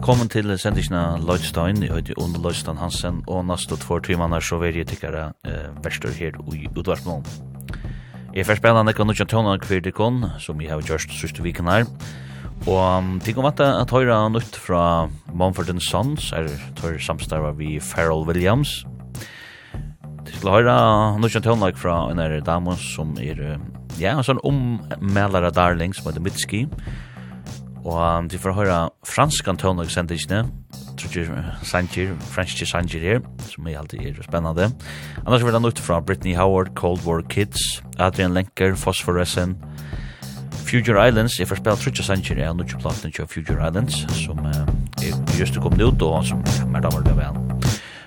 Velkommen til sendingen Lloydstein, jeg heter Under Lloydstein Hansen, og neste två timene så vil jeg tikkere eh, verster her i utvarpnån. Jeg får spille nekka nødjan tøvna kvirdikon, som jeg har gjort sørste viken her, og um, tikk om at jeg tar nytt fra Mumford Sons, er tar samstarva vi Farrell Williams. Til skal høre nødjan tøvna fra en er damen som er, ja, en sånn ommelare darling som heter Mitski, og Og de får høre franskan tøvnlag sendingene, Trudger Sanger, Franske Sanger her, som er alltid er spennende. Annars vil han ut fra Britney Howard, Cold War Kids, Adrian Lenker, Phosphorescent, Future Islands, jeg får spela Trudger Sanger, jeg har nødt til platen til Future Islands, som uh, er just kommet ut, og som er damer det vel.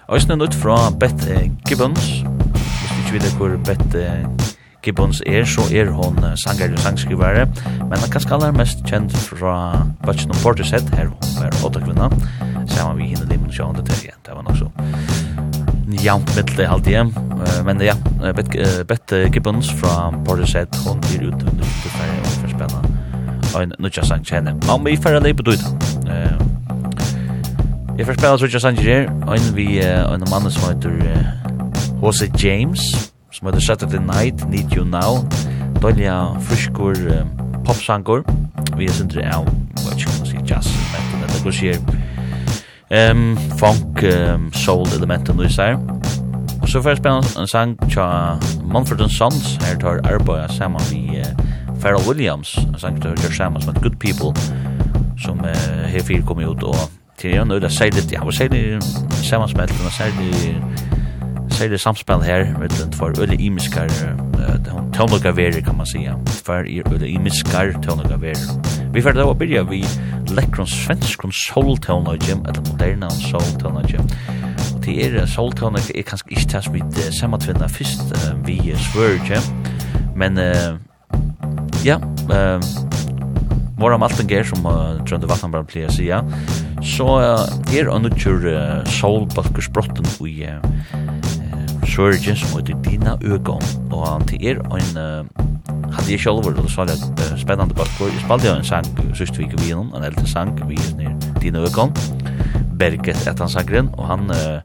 Og jeg snøy fra Beth Gibbons, hvis du ikke vet hvor Beth Gibbons er, så er hon sanger og sangskrivare, men han kanskje aller mest kjent fra Bachelor Portishead, her hun er åtta kvinna, sammen vi hinne limen sjående til, ja, det var nok så jant middel halvt hjem, men ja, Bette Gibbons fra Portishead, hon blir ut under ute ferie, og for spenna, og en nutja sang kjenne, men vi ferie leipet ut, Jeg får spela Trudja Sanger her, og en vi, en mann som heter H.C. James, som heter Saturday Night, Need You Now, Dolja friskur um, popsangur, vi er sindri av, hva ikke kan man si, jazz, men det går sier, um, funk, um, soul elementen du sier. Og så får jeg spennende en sang tja Mumford Sons, her tar arbeid saman vi uh, Pharrell Williams, en sang tja tja saman som Good People, som uh, her fyr kom ut og til jeg nøyla særlig, jeg var særlig saman smeltene, særlig særlig samspel her med den for øle imiskar tonloga veri kan man säga For i øle imiskar tonloga veri vi får da å börja vi lekkron svensk konsol tonloga eller moderna soul tonloga og det er soul tonloga er kanskje ikke tas med samma tvinna fyrst vi svörge men ja Våra Malten Geir, som uh, Trønde Vatnberg pleier å sige, så uh, er han utgjør uh, soulbalkersbrotten i uh, svørgin som heter Dina Øgon, og han til er en hadde jeg selv vært og så litt uh, spennende for Jeg spalte jo en sang siste vik vi gjennom en eldre sang, vi er Dina Øgon, Berget etter han sangren, og han uh,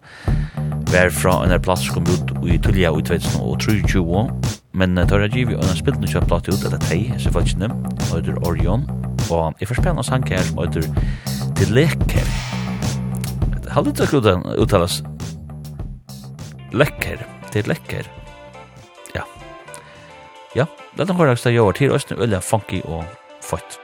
var fra en her plass som kom ut i Tullia i 2023, men uh, tar jeg giv og han spilte noe kjøpt platt ut, eller tei, så faktisk, og heter Orion, og jeg får spennende sang her som heter Til Leker. Halvdelt akkurat uttales lekker, det er lekker. Ja. Ja, det er noe høyre, det er jo til Østene, Ølja, Funky og Født.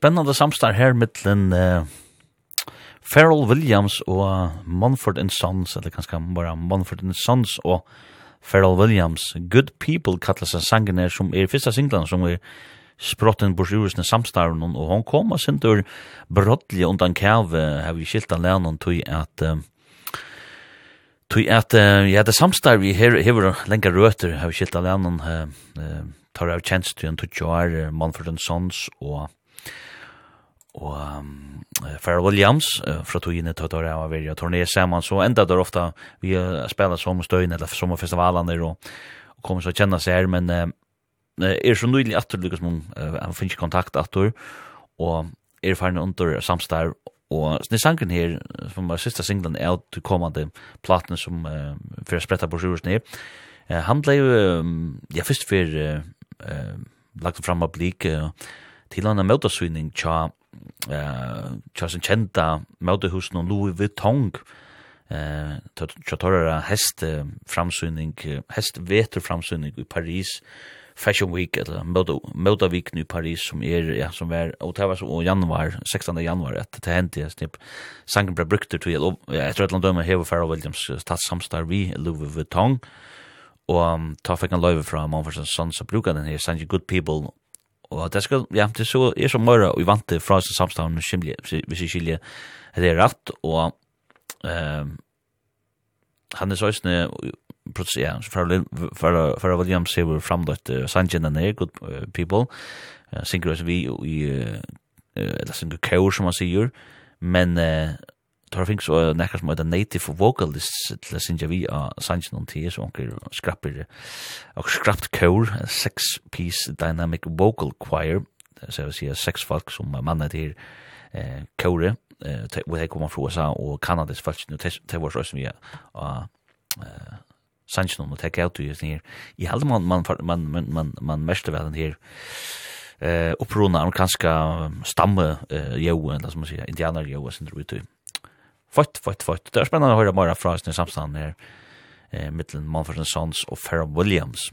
spennende samstar her mittlen uh, Farrell Williams og Mumford and Sons, eller kanskje bara Mumford and Sons og Farrell Williams. Good People kallar seg sangen her som er fyrsta singlan som er sprotten borsjurusne samstarven og hon kom og sindur brottlige undan kæve har vi skilt an lennon tog at Uh, tog at uh, ja, det samstarvi her hever lenga røter har vi skilt an lennon uh, uh, tar av tjenst til en tog jar Manfred Sons og og um, Pharrell Williams uh, fra togene til å være veri og turné sammen, så enda der ofta vi uh, spiller som støyne eller som festivalene og, og kommer så å kjenne seg her, men uh, er så nydelig at du lykkes med uh, han finner kontakt at du og er ferdig under samstarv og sånn i sangen her som var sista singlen er at til kommande platen som uh, fyrir spretta på sjurs ned uh, han ble jo um, ja først fyrir uh, uh, lagt fram av blik uh, til han er møtasynning tja eh Charles Chenta Motorhusen og Louis Vuitton. Eh tjotorra hest framsyning hest vetur framsyning i Paris. Fashion Week eller Moda Moda Week i Paris som er ja som var og det var så i januar 16. januar at det hendte jeg snipp. Sangen ble brukt til og jeg tror at han dømmer Heva Farrell Williams tatt samstar vi Louis Vuitton. Og um, ta fikk han løyve fra Manfredsen Sons og bruka den her Sanji Good People Og det skal, ja, det så er så møyre og vant til fra samstavn hvis jeg skilje det er rett, og ehm han er så isne ja, for William ser from framdøtt uh, Sanjin and Air, Good uh, People, uh, synger vi i, uh, eller synger kår som man sier, men uh, tar fink så nekkar som er native vocalists til å synge vi av sanjin om tid, så onker skrapper og skrapt kår, six-piece dynamic vocal choir, så jeg vil si seks folk som mannet til eh, kåre, eh, hvor jeg kommer fra USA og Kanadas folk, og det var som vi av sangen om å tekke out i her. I halde man, man, man, man, man, man mest vel den her eh, uppruna opprona amerikanska stamme eh, jo, eller som man sier, indianer jo, som det er. Født, født, født. Det er spennende å høre bare fra sin samstand her, eh, mittelen Manfred Sons og Farrah Williams.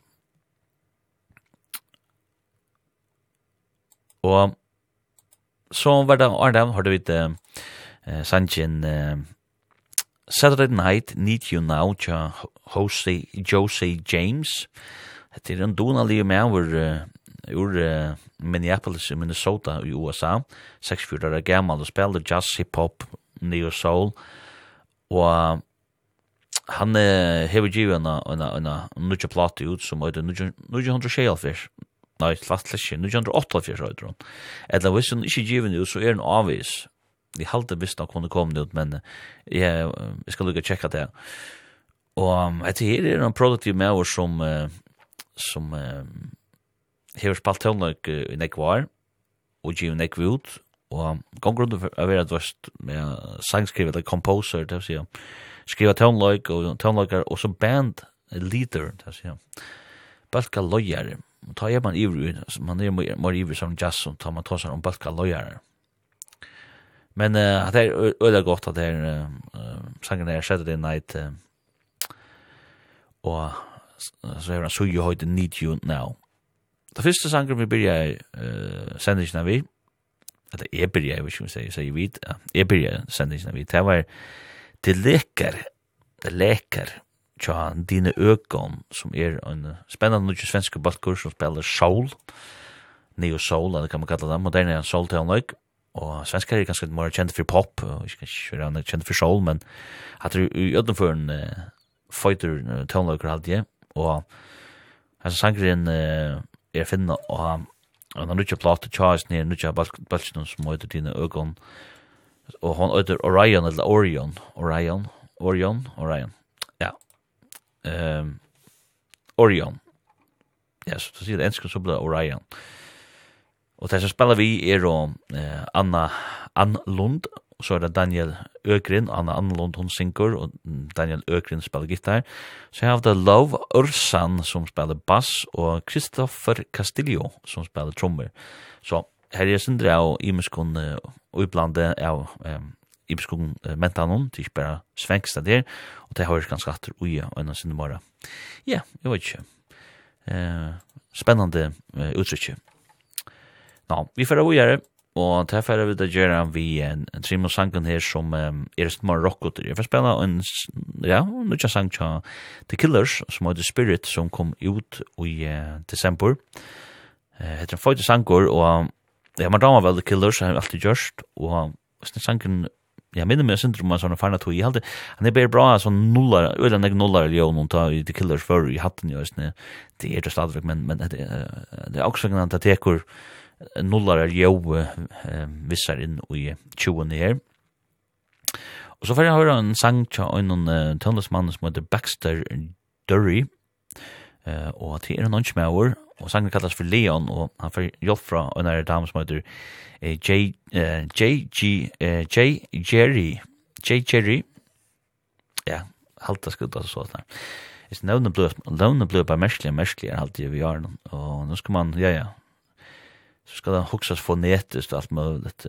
Og så var det Arne, har du det eh, Sanchin, eh, Saturday Night Need You Now tja Jose, Jose James. Det er en donalig med over ur uh, Minneapolis i Minnesota i USA. 64 år gammal og spiller jazz, hip-hop, Neo Soul, og han uh, hever givet en, en, nudja plate ut som er 1960, nei, slags ikke, 1948 er det, eller hvis han ikke givet ut, så er han avvis, jeg halte visst han kunne komme ut, men jeg, jeg skal lukka tjekka det, og etter her er en produktiv med oss som, uh, som uh, hever spalt tøvnløk i nekvar, og givet nekv ut, Og gong rundt for å være et med sangskrivet, eller composer, det vil si, skriva tonløyk og tonløykar, og som band leader, det vil si, balka løyare. Ta er man ivrig, man er mer ivrig som jazz, og ta man tåsar om balka løyare. Men uh, det er øyla godt at det er uh, sangen er Saturday Night, uh, og så er han så jo Høyde Need You Now. Det første sangen vi byrja uh, sendingen vi, at jeg byrja, jeg vet ikke om jeg sier, jeg vet, jeg byrja sendingen av det var til leker, leker, tja, dine økon, som er en spennende nødvendig svenske balkur, som spiller soul, neo soul, eller kan man kalla det, moderne er en soul til han og svenskar er ganske mer kjent for pop, og ikke kjent for kjent for soul, men at du i ødenføren uh, fighter uh, tøvnløyker halvdje, og hans sangren uh, er finna, og Og han nutja plata tjas nir, nutja balkstun som høyder dine øgon, og hon høyder Orion, eller Orion, Orion, Orion, Orion, ja, um, Orion, ja, så sier det enskund så blir Orion. Og det som spiller vi er og uh, Anna Ann Lund, Og så er det Daniel Øgrin, Anna Annelund, hun synger, og Daniel Øgrin spiller gitar. Så jeg har det Love Ørsan, som spiller bass, og Kristoffer Castillo, som spiller trommer. Så her er sindre og Imeskon, og iblande av um, Imeskon uh, mentanon, det er ikke bare svengsta der, og det høres ganske atter ui, og enn sindre bare. Ja, jeg vet ikke. Uh, spennende uh, uttrykk. Nå, vi får av å gjøre Og det er vi det gjør vi en, en trim og sangen her som um, er et mer rockot. Jeg får spela en, ja, nødja sang til The Killers, som heter Spirit, som kom ut i uh, desember. Uh, heter en føyde sangur, og ja, man damer vel The Killers, har alltid gjørst, og den sangen, ja, minne meg synder om en sånn farna tog, jeg halte, han er bare bra, sånn nullar, øyla nek nullar, jo, noen ta i The Killers før i hatten, jo, det er det stadigvæk, men, men det, det er også en antatekur, nullar er jo vissar inn i 20 her. Og så får jeg høre en sang til og en uh, tøndesmann som heter Baxter Dury, uh, og til er en ønskmauer, og sangen kallas for Leon, og han får hjelp fra en er dame som heter uh, J, uh, J, G, uh, J, Jerry, J, Jerry, ja, halta skudda så sånn her. It's known the blue, known the blue by Meshley, Meshley er alltid vi har, og nå skal man, ja, ja, så skal den huksas fonetiskt allt möjligt.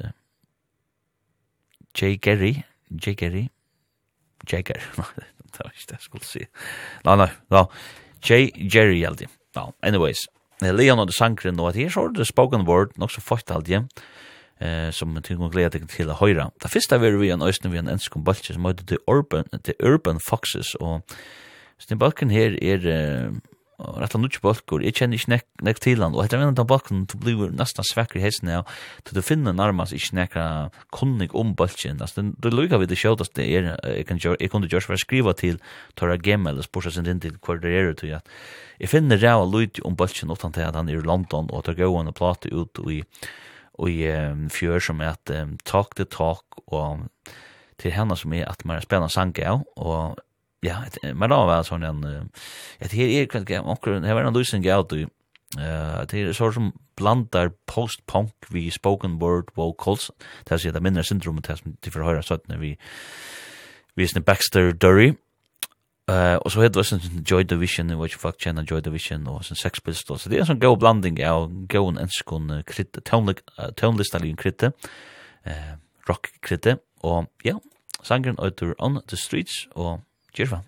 J. Gerry, J. Gerry, Gary, det var ikke det jeg skulle si. Nei, nei, no. J. Jerry, alltid. No, anyways. Leon og det sangren, og at her så er det spoken word, nok så fort alltid, eh, som man tykker gleder deg til å høre. Det første er vi en øyne vi en ønske om balkje som heter The Urban, The Urban Foxes, og Så den balken her er... uh, og rett og nødt balkor, jeg kjenner ikke nek, nek til han, og etter en av balkon, du blir nesten svekker i hesten, og du finner nærmest ikke nekka kunnig om balkon, altså, du lukker vi det sjølt, at er, jeg kan gjøre, jeg kunne gjøre, jeg skriva til, tora jeg gemme, eller spørsmål sin inn til hver det er, til at jeg finner ræva lyd om balkon, utan til at han er i London, og tar gåan og plate ut, og i, i um, fjør som er at um, talk the talk, og til henne som er at man spiller sange av, og ja, men då var sån en ja, det her er jag också det var en lösning out du. Eh det är sånn som blandar post punk vi spoken word vocals. Det är det mindre syndromet test er för höra så att när vi vi är Baxter Dury. Eh och så heter det sån Joy Division which fuck channel Joy Division og sånn Sex Pistols. Så det är sånn go blanding av go en enskon krit tone tone list. Eh rock krit och ja, sangren outer on the streets och Kjærfan.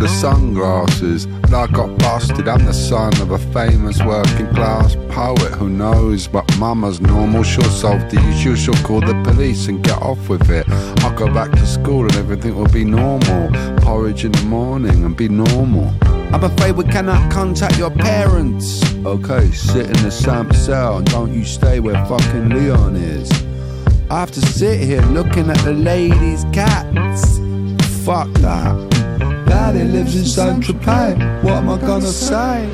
the sunglasses And I got busted, I'm the son of a famous working class poet Who knows but mama's normal, she'll solve the issue. She'll call the police and get off with it. I'll go back to school and everything will be normal. Porridge in the morning and be normal. I'm afraid we cannot contact your parents. Okay, sit in the same cell and don't you stay where fucking Leon is. I have to sit here looking at the ladies' cats. Fuck that somebody lives in Saint-Tropez What am I gonna say?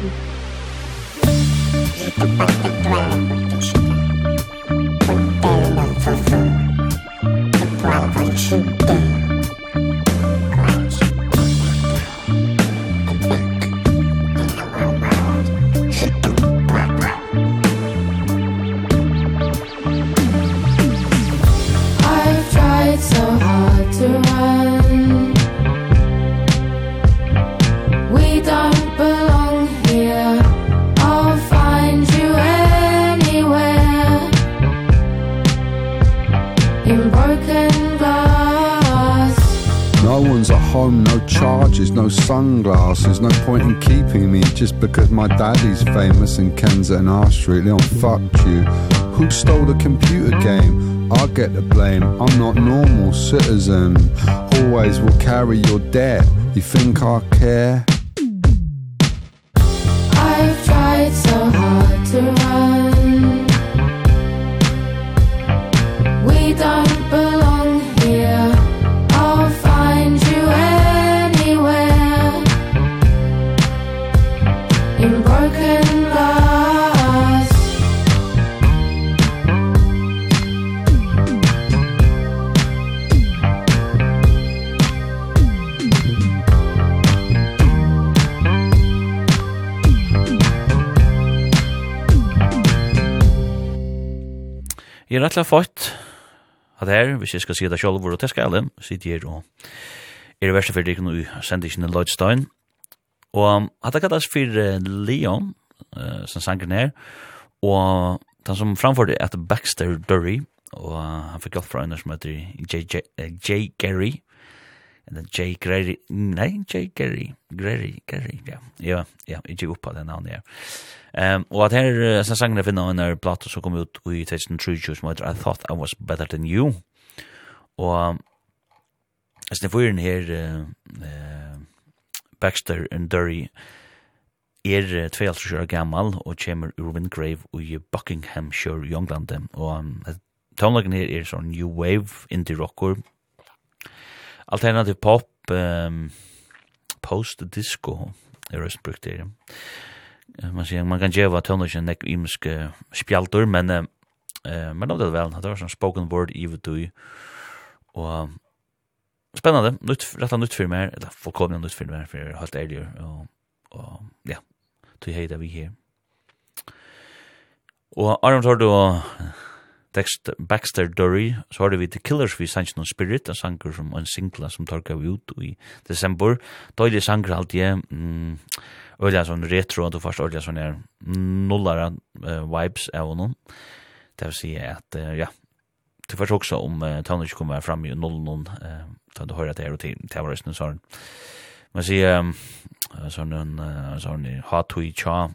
There's no point in keeping me just because my daddy's famous in Ken's and R Street. Leon, fuck you. Who stole the computer game? I get the blame. I'm not normal citizen. Always will carry your debt. You think I care? er rettelig fått at her, hvis jeg skal si det selv, hvor det skal jeg, sitte her og er det verste for deg nå i sendingen i Lloydstein. Og at det kalles for Leon, uh, som sanger her, og den som framførte er Baxter Dury, og uh, han fikk hjelp fra en som heter J. J. Gary, eller J. Gary, nei, J. Gary, Gary, Gary, ja, ja, ja, ikke oppa den navnet her. Ehm um, og at her så sangna finna ein der platta som kom ut i 2003 som heter I thought I was better than you. Og as the we're in here eh Baxter and Derry er 22 år gammal og kjemur ur Wingrave i Buckinghamshire i England og um, tonlagen her er sånn new wave indie rocker alternativ pop um, post disco er også brukt her man säger man kan ge vad tonus en imsk spjaltor men eh men det väl det var som spoken word even to och spännande nytt rätta nytt för mig eller fullkomligt nytt för mig för helt ärligt och och ja to hate that we here och Aron tar då text Baxter Dury så har vi The Killers vi sanns noen spirit en sanger som en singla som torka vi ut i december då är det sanger alltid mm, öliga sån retro då först öliga sån här nollara uh, vibes av honom. Det vill säga att uh, ja, du först också om uh, Tonnage kommer fram i nollon eh så du hör att det är till till rösten så man ser um, sån en sån hot to cha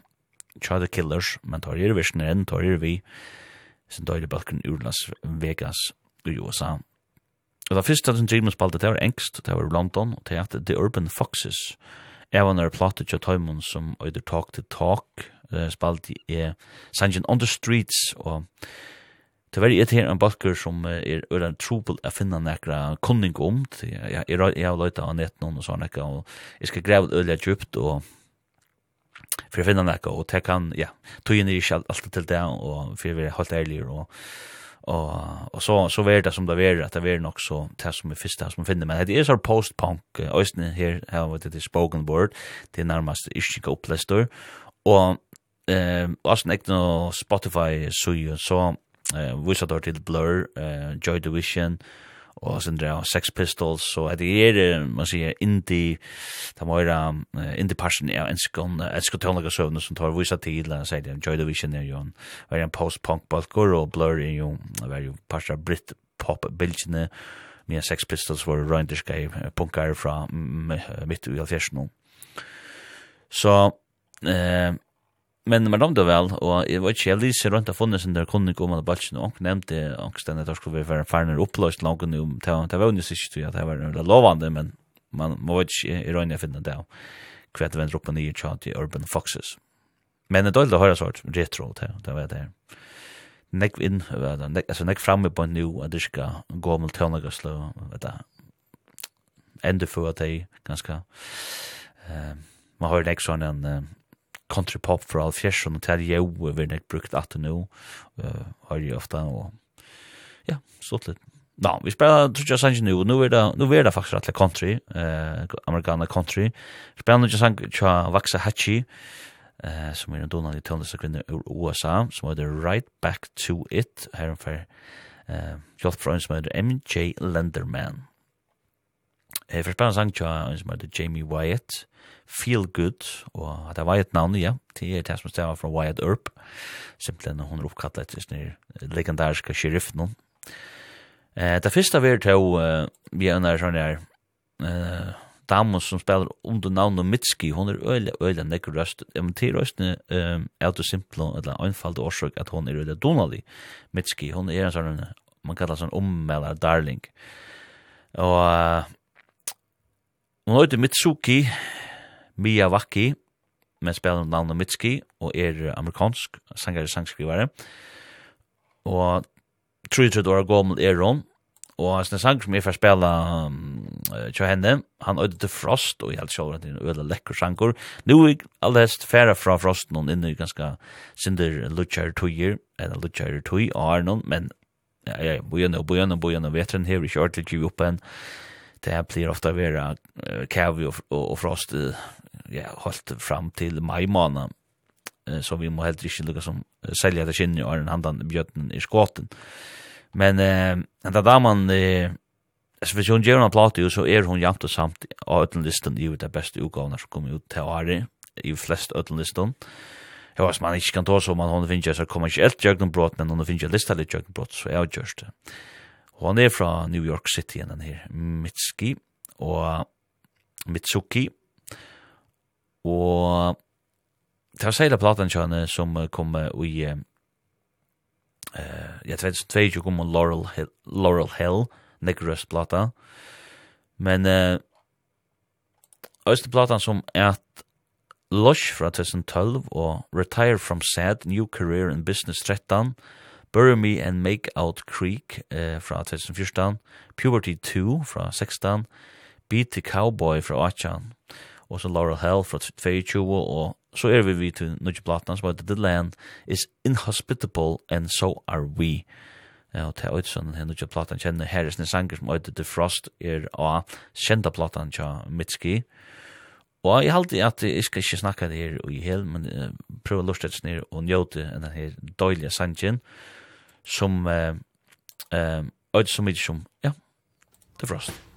cha the killers men tar ju vision en, tar ju vi sen då är det balken ur Las Vegas i USA. Og det første som James spalte, det var engst, det var London, og det heter The Urban Foxes. Jeg var nær platet til Tøymon som øyder Talk to Talk, uh, spalt i uh, Sanjin on the Streets, og det var et her en balker som uh, er øyder en trobel å finne nekra kunning om, jeg, jeg, jeg har løyta av nett noen og sånn nekka, og jeg skal greve øyder djupt, og for å finne nekka, og det kan, ja, tøyen er ikke alltid til det, og for å være helt ærlig, og och og så så vart det som det var at det var nok så det som vi första som finner men det är så postpunk ösnen her har vi det spoken word. Det är närmast ischika upplästor och eh alltså näkt no Spotify så så eh vi så til Blur eh Joy Division og sen drar Sex Pistols så at det er man sier indie ta meira indie passion ja en skon et skotonliga søvn som tar vissa tid la seg det Joy Division er jo en var en post punk balkor og blur er jo var jo passion brit pop bilgene med Sex Pistols var Rinders guy punkar fra mitt i 70 Så eh men man dem då väl och det var inte jag läser runt av funnits under kunde komma på balchen och nämnde angsten att det skulle vara en farnar upplöst långt nu om ta ta vånus sig att det var en lovande men man må ikke i røyne finne det kvätt vänder opp på nye tjat i urban foxes. Men det dolda höra sort retro det det var det neck in altså alltså framme på en nu at det skal gå med tonlaga slå vet jag ända för at det ganska eh man har nästan en country pop for all fjersen, og til jeg jo vil nek brukt at nå, har jeg ofta, og ja, stått litt. Ja, vi spelar tror jag Sanji nu, nu är det, nu är det faktiskt att country, eh, amerikaner country. Spelar nu just Sanji cha Vaxa Hachi, eh, som är en donald i tøndeste kvinne ur USA, som heter Right Back to It, här omfer, eh, hjelp fra en som heter MJ Lenderman. Jeg får spennende sang til som heter Jamie Wyatt, Feel Good, og at det var et navn, ja, til er det som stemmer fra Wyatt Earp, simpelthen hun er oppkattet etter sånne legendariske sheriff noen. Eh, det første vi er til, uh, vi er under sånne her, eh, damen som spiller under navnet Mitski, hun er øyelig, øyelig nekker røst. Jeg men til røstene um, er det simpelthen, eller anfallt årsøk at hun er øyelig Donali Mitski. hun er en sånn, man kallar sånn ommelder darling. Og Hon heter Mitsuki Miyawaki, men spiller navnet Mitsuki, og er amerikansk, sangare sangskrivare. Og 33 år gammel er hon, og hans sang som er for å spela um, til henne, han øyde til Frost, og jeg held sjåver at det er en øyla lekker sanger. Nå er allest færa fra Frost, noen inne i ganske synder lutsjer tøyer, eller lutsjer tøy, og er noen, men ja, ja, bojene og bojene og bojene og vetren her, ikke ordentlig givet opp enn, det blir ofta vera kavi och, och, och frost ja, hållt fram till maj månad så vi må helt ikke lukka som selja det kinni og er en handan bjøtten i skåten. Men eh, enda daman, eh, hvis hun gjør noen plate jo, så er hun jamt og samt av ötlenlisten i det beste utgavene som kommer ut til året, i flest ötlenlisten. Ja, hvis man ikke kan ta så, man hun finner så kommer ikke helt jøgnen men hun finner lista litt jøgnen så er det gjørst det. Og han er fra New York City, den her, Mitski og Mitsuki. Og det var seila platan kjønne som kom i uh, ja 2022 kom Laurel Hill, Laurel Hill Negros plata. Men uh, Øyste platan som er at Lush fra 2012 og Retire from Sad, New Career in Business 13 Bury Me and Make Out Creek eh, fra 2014, Puberty 2 fra 16, Beat the Cowboy fra 18, og så Laurel Hell fra 22, og så er vi vi til Nudge platene som heter The Land is Inhospitable and So Are We. Ja, og til Øydsson, her Nudge platene kjenner Harrison Sanger som heter The Frost er av kjenta platene til Mitski. Og jeg halte at jeg skal ikke snakke det her i hel, men uh, prøve å lusta ned og njóte denne her døylige sangen som eh eh som som ja. The Frost.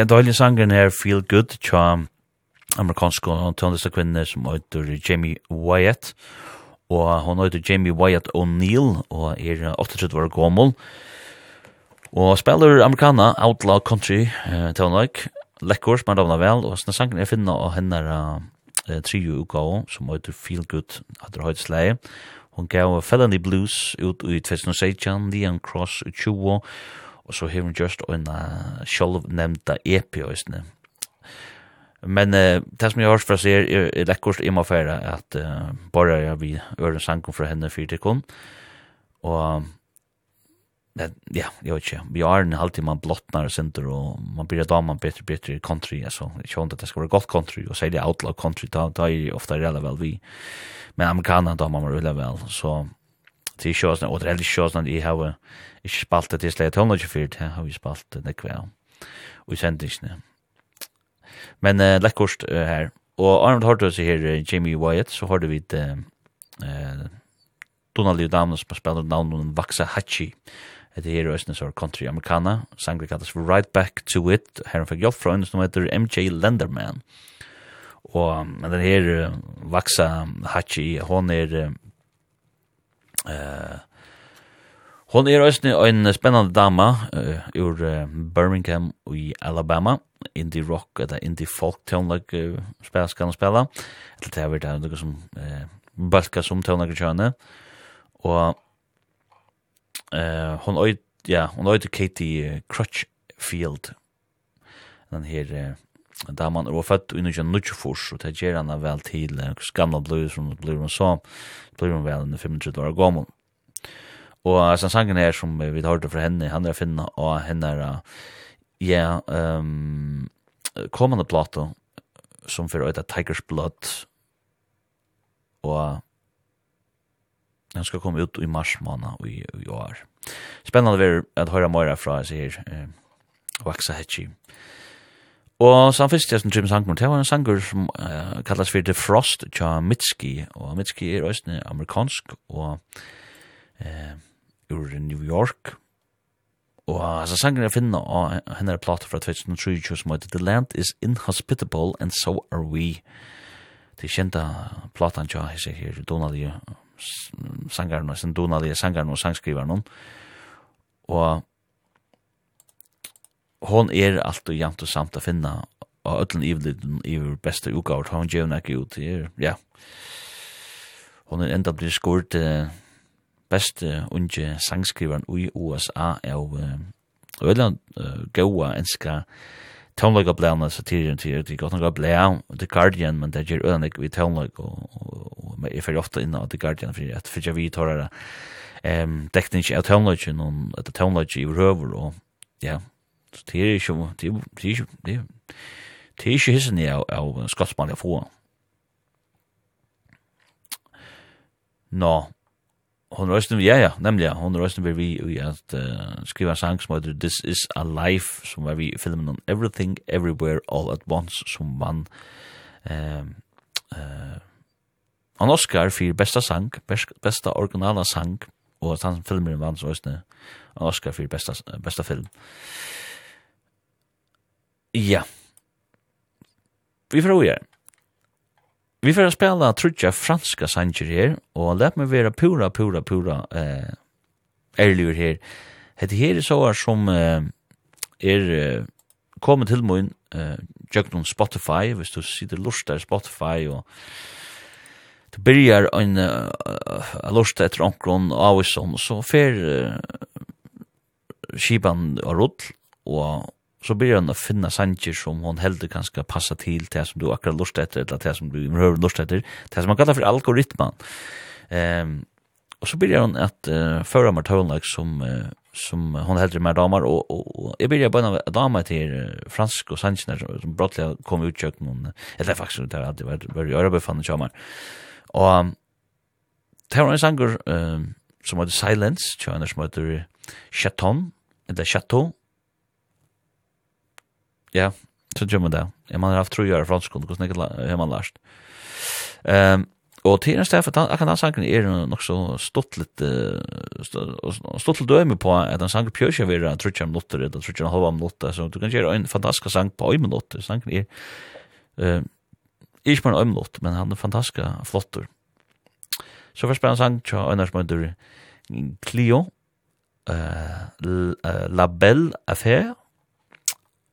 Ja, døylig sangen her Feel Good, tja amerikansk og tøndeste kvinne som heter Jamie Wyatt, og hun heter Jamie Wyatt O'Neill, og er 38 år gammel, og spiller amerikana Outlaw Country, uh, tøvnlag, lekkor, som er davna vel, og sånne sangen er finna av henne uh, trio utgave, som heter Feel Good, at det høyt sleie, Hon gav Felony Blues ut i 2016, Leon Cross 20, og så har hun just en uh, sjálv nevnta epi òsne. Men uh, det som jeg har hørt fra seg er, er lekkert i affæra at uh, bare jeg vil øre sangen fra henne fyrt kun. Og det, ja, jeg vet ikke. Vi har en halvtid man blottnar og sender og man blir da man bedre, bedre country. Altså, jeg kjønner at det skal være godt country og særlig outlaw country, da, da er jeg ofta rela vel vi. Men amerikaner da man var rela vel. Så det er ikke sånn, og det er ikke sånn at jeg har ikke spalt det til slag tonelage fyrt, her har vi spalt det nekve og i sendingsne. Men uh, lekkost uh, her. Og Arnold hørte oss her Jamie Wyatt, så hørte vi vidt uh, uh, Donald Judamen som spiller navnet Vaxa Hachi. Det her er Østene som country americana. Sangre kalles for Right Back to It. Her han fikk jobb fra henne som heter MJ Lenderman. Og men den her Vaxa Hachi, hon er uh, Hon er også en spennende dama uh, ur uh, Birmingham i Alabama. Indie rock, eller indie folk tøvnlag uh, spela skal han spela. Eller det er vært noe som uh, balka som tøvnlag kjønne. Og uh, hon øyde, ja, hon øyde Katie Crutchfield. Den her uh, daman er født i 1924, og det gjør han vel til uh, gamla blod som blir hun så, blir hun vel 35 år gammel. Og sånn sangen her som vi har hørt fra henne, han er finna og henne er, ja, um, kommande plato som fyrir øyta Tiger's Blood, og den skal komme ut i mars måned og i, i år. Spennende vil at høre mer fra seg her, eh, Vaxa Hetchi. Og så fyrst jeg som Jim Sanker, det var en sanger som uh, kallas for The Frost, tja Mitski, og Mitski er også amerikansk, og eh, ur New York. Og altså sangen jeg finner av henne er plata fra 2023 som heter The Land is Inhospitable and So Are We. Det kjenta platan tja hese her Donalie sangaren og sin Donalie sangaren og sangskriveren og hon er alt og jant og samt å finna og öllun ivliden iver beste ugaur hon gjevna ekki ut er, ja hon er enda blir skort uh, beste unge sangskriveren i USA er jo veldig gode enska tonelaga blæna satiren til det godt nok blæ The Guardian men det gjør ønlig vi tonelag og og men jeg fyrir ofta inn av The Guardian for at fyrir vi tar det ehm teknisk av tonelag og at the tonelag i røver og ja så det er ikke det er ikke det er ikke hissen av, av skotsmann jeg får Nå, hon røsten ja ja nemli ja. Hon røsten vi vi at uh, skriva sang som heter This is a life som var vi filmen on everything everywhere all at once som vann ehm eh an Oscar fyrir besta sang besta originala sang og at han filmen vann så røsten an Oscar fyrir besta besta film. Ja. Vi får Vi får spela trutja franska sanger her, og let meg være pura, pura, pura eh, ærligur her. Hette her er såar som eh, er eh, kommet til mun eh, jøgnum Spotify, hvis du sitter lust der Spotify, og du byrjar en uh, lust etter onkron avison, så fer uh, skipan og rull, og så blir han å finna sanger som hon heldur kanskje passa til det som du akkurat lust etter, eller det som du hører lust etter, det som man kallar for algoritman. Um, og så blir han at uh, føra med tøvnlag som, uh, som hon heldur med damer, og, og, og jeg blir bare bara damer til uh, fransk og sanger som brottelig kom ut kjøkken, eller faktisk det har alltid vært i ørebefannet kjømmer. Og det var en sanger uh, som heter Silence, kjønner som heter Chaton, eller Chateau, Ja, så gjør man det. Jeg man har haft tro gjøre franskund, hvordan jeg har man lært. Um, og til en sted, for akkurat den sangen er nok så stått litt, stått litt døme på at den sangen pjøs jeg vil ha trutja minutter, eller trutja en halva minutter, så du kan gjøre en fantastisk sang på en minutter. Sangen er, uh, ikke bare en minutt, men han er fantastisk flottur. Så først ble en sang til Øyne som heter Clio, uh, La Belle Affaire,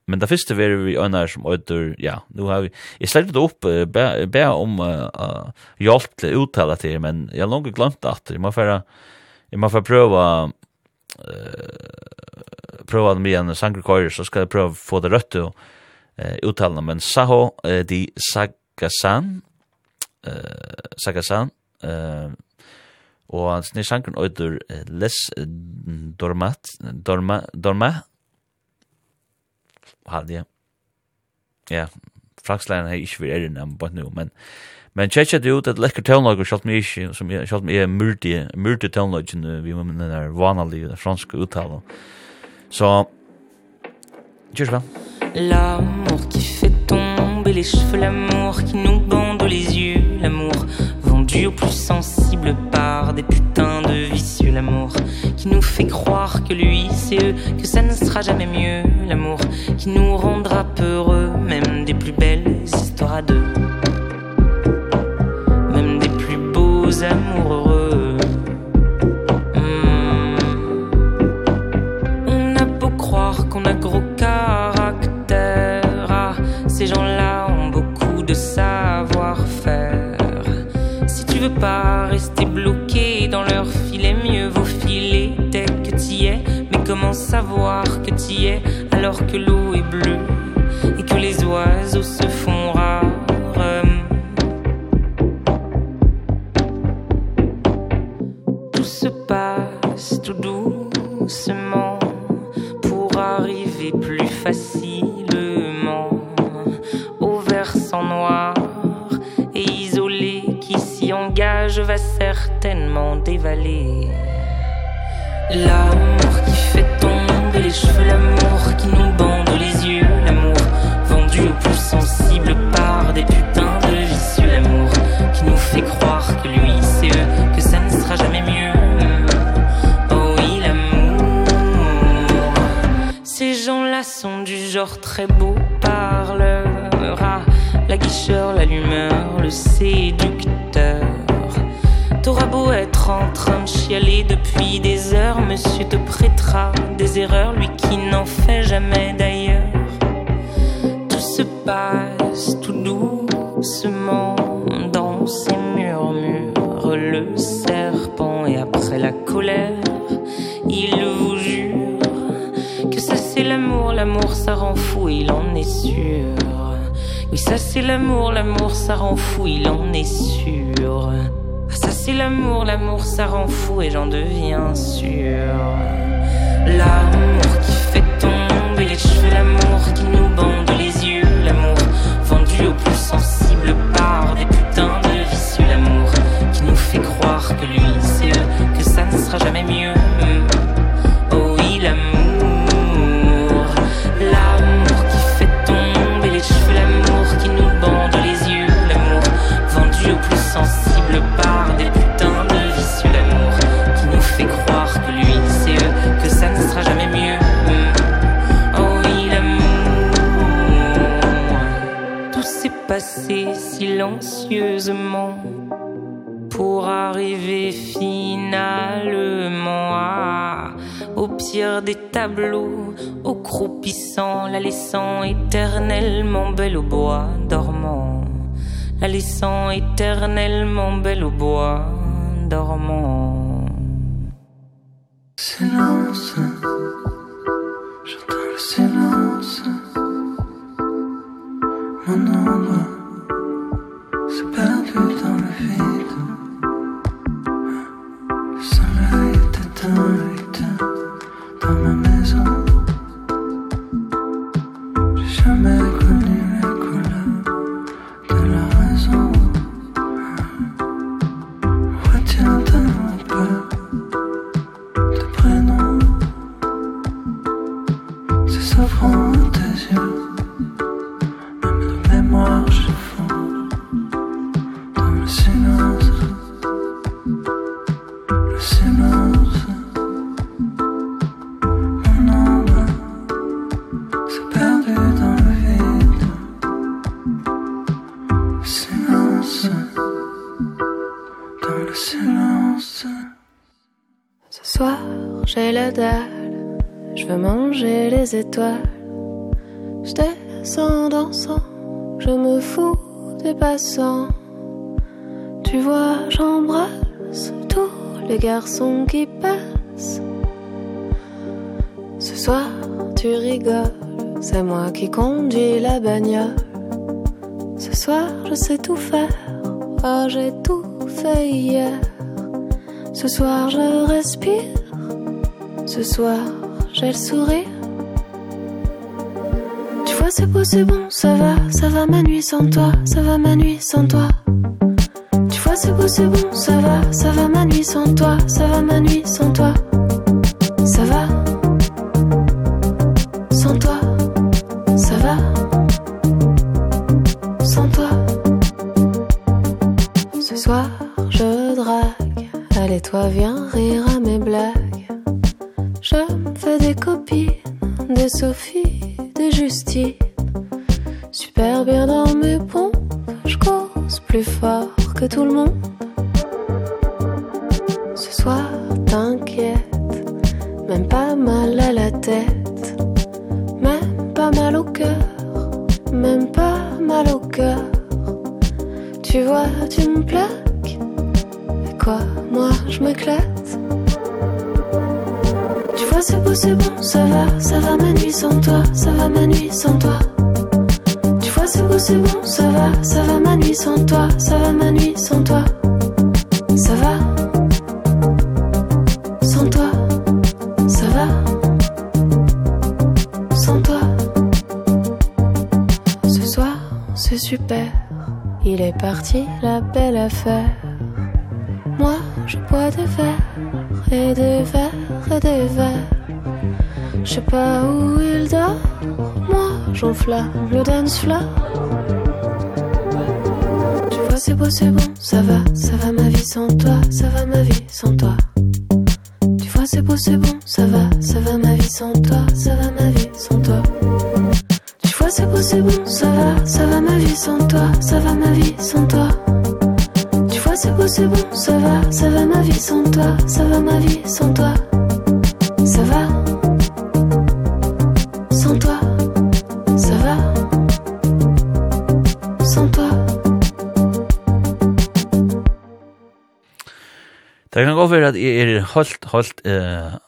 Men det første var vi øynar som øyder, ja, nu har vi, jeg slett det opp, be, be om uh, uh, hjelp til uttale til, men jeg har langt glemt at jeg må færa, jeg må færa prøve uh, prøve med en sangerkøyre, så skal jeg prøve å få det rødt til uh, uttale, men Saho uh, di Sagasan, uh, Sagasan, uh, og hans nye sangren øyder uh, Les Dormat, Dorma, Dorma, halde jeg. Ja, frakslæren har ikke vært erin enn bare nå, men men tjekka det ut et lekker tøvnlager sjalt meg ikke, som jeg, sjalt meg er myrdig, myrdig tøvnlager vi med den der vanlige franske uttalen. Så, kjørs vel. L'amour qui fait tomber les cheveux, l'amour qui nous bande les yeux, l'amour vendu au plus sensible par des putains l'amour qui nous fait croire que lui c'est eux que ça ne sera jamais mieux l'amour qui nous rendra peureux même des plus belles histoires à deux. Même des plus beaux amours heureux. Mmh. on a beau croire qu'on a gros caractère ah, ces gens-là ont beaucoup de savoir-faire. Si tu veux pas rester bloqué Comment savoir que t'y es alors que l'eau est bleue Et que les oiseaux se font rares. Tout se passe tout doucement Pour arriver plus facilement Au versant noir et isolé Qui s'y engage va certainement dévaler. L'amour les cheveux l'amour qui nous bande les yeux. L'amour vendu aux plus sensibles par des putains de vicieux. L'amour qui nous fait croire que lui c'est eux que ça ne sera jamais mieux. Oh oui l'amour. Ces gens-là sont du genre très beau parlera la guicheur l'allumeur le séducteur. T'auras beau être être en train de chialer depuis des heures Monsieur te prêtera des erreurs, lui qui n'en fait jamais d'ailleurs. Tout se passe tout doucement dans ses murmures Le serpent et après la colère, il vous jure Que ça c'est l'amour, l'amour ça rend fou, il en est sûr. Oui ça c'est l'amour, l'amour ça rend fou, il en est sûr c'est l'amour, l'amour ça rend fou et j'en deviens sûr. L'amour qui fait tomber les cheveux, l'amour qui nous bande les yeux L'amour vendu aux plus sensible par des putains de vicieux L'amour qui nous fait croire que lui c'est eux, que ça ne sera jamais mieux. silencieusement pour arriver finalement à au pire des tableaux au croupissant la laissant éternellement belle au bois dormant. La laissant éternellement belle au bois dormant. Silence. J'entends le silence. Mon ombre se perdue dans étoiles. Je descends dansant, je me fous des passants. Tu vois, j'embrasse tous les garçons qui passent. Ce soir, tu rigoles, c'est moi qui conduis la bagnole. Ce soir, je sais tout faire, oh j'ai tout fait hier. Ce soir, je respire, ce soir, j'ai le sourire c'est beau, c'est bon, ça va, ça va ma nuit sans toi, ça va ma nuit sans toi. Tu vois, c'est beau, c'est bon, ça va, ça va ma nuit sans toi, ça va ma nuit sans toi. at jeg er holdt, holdt uh,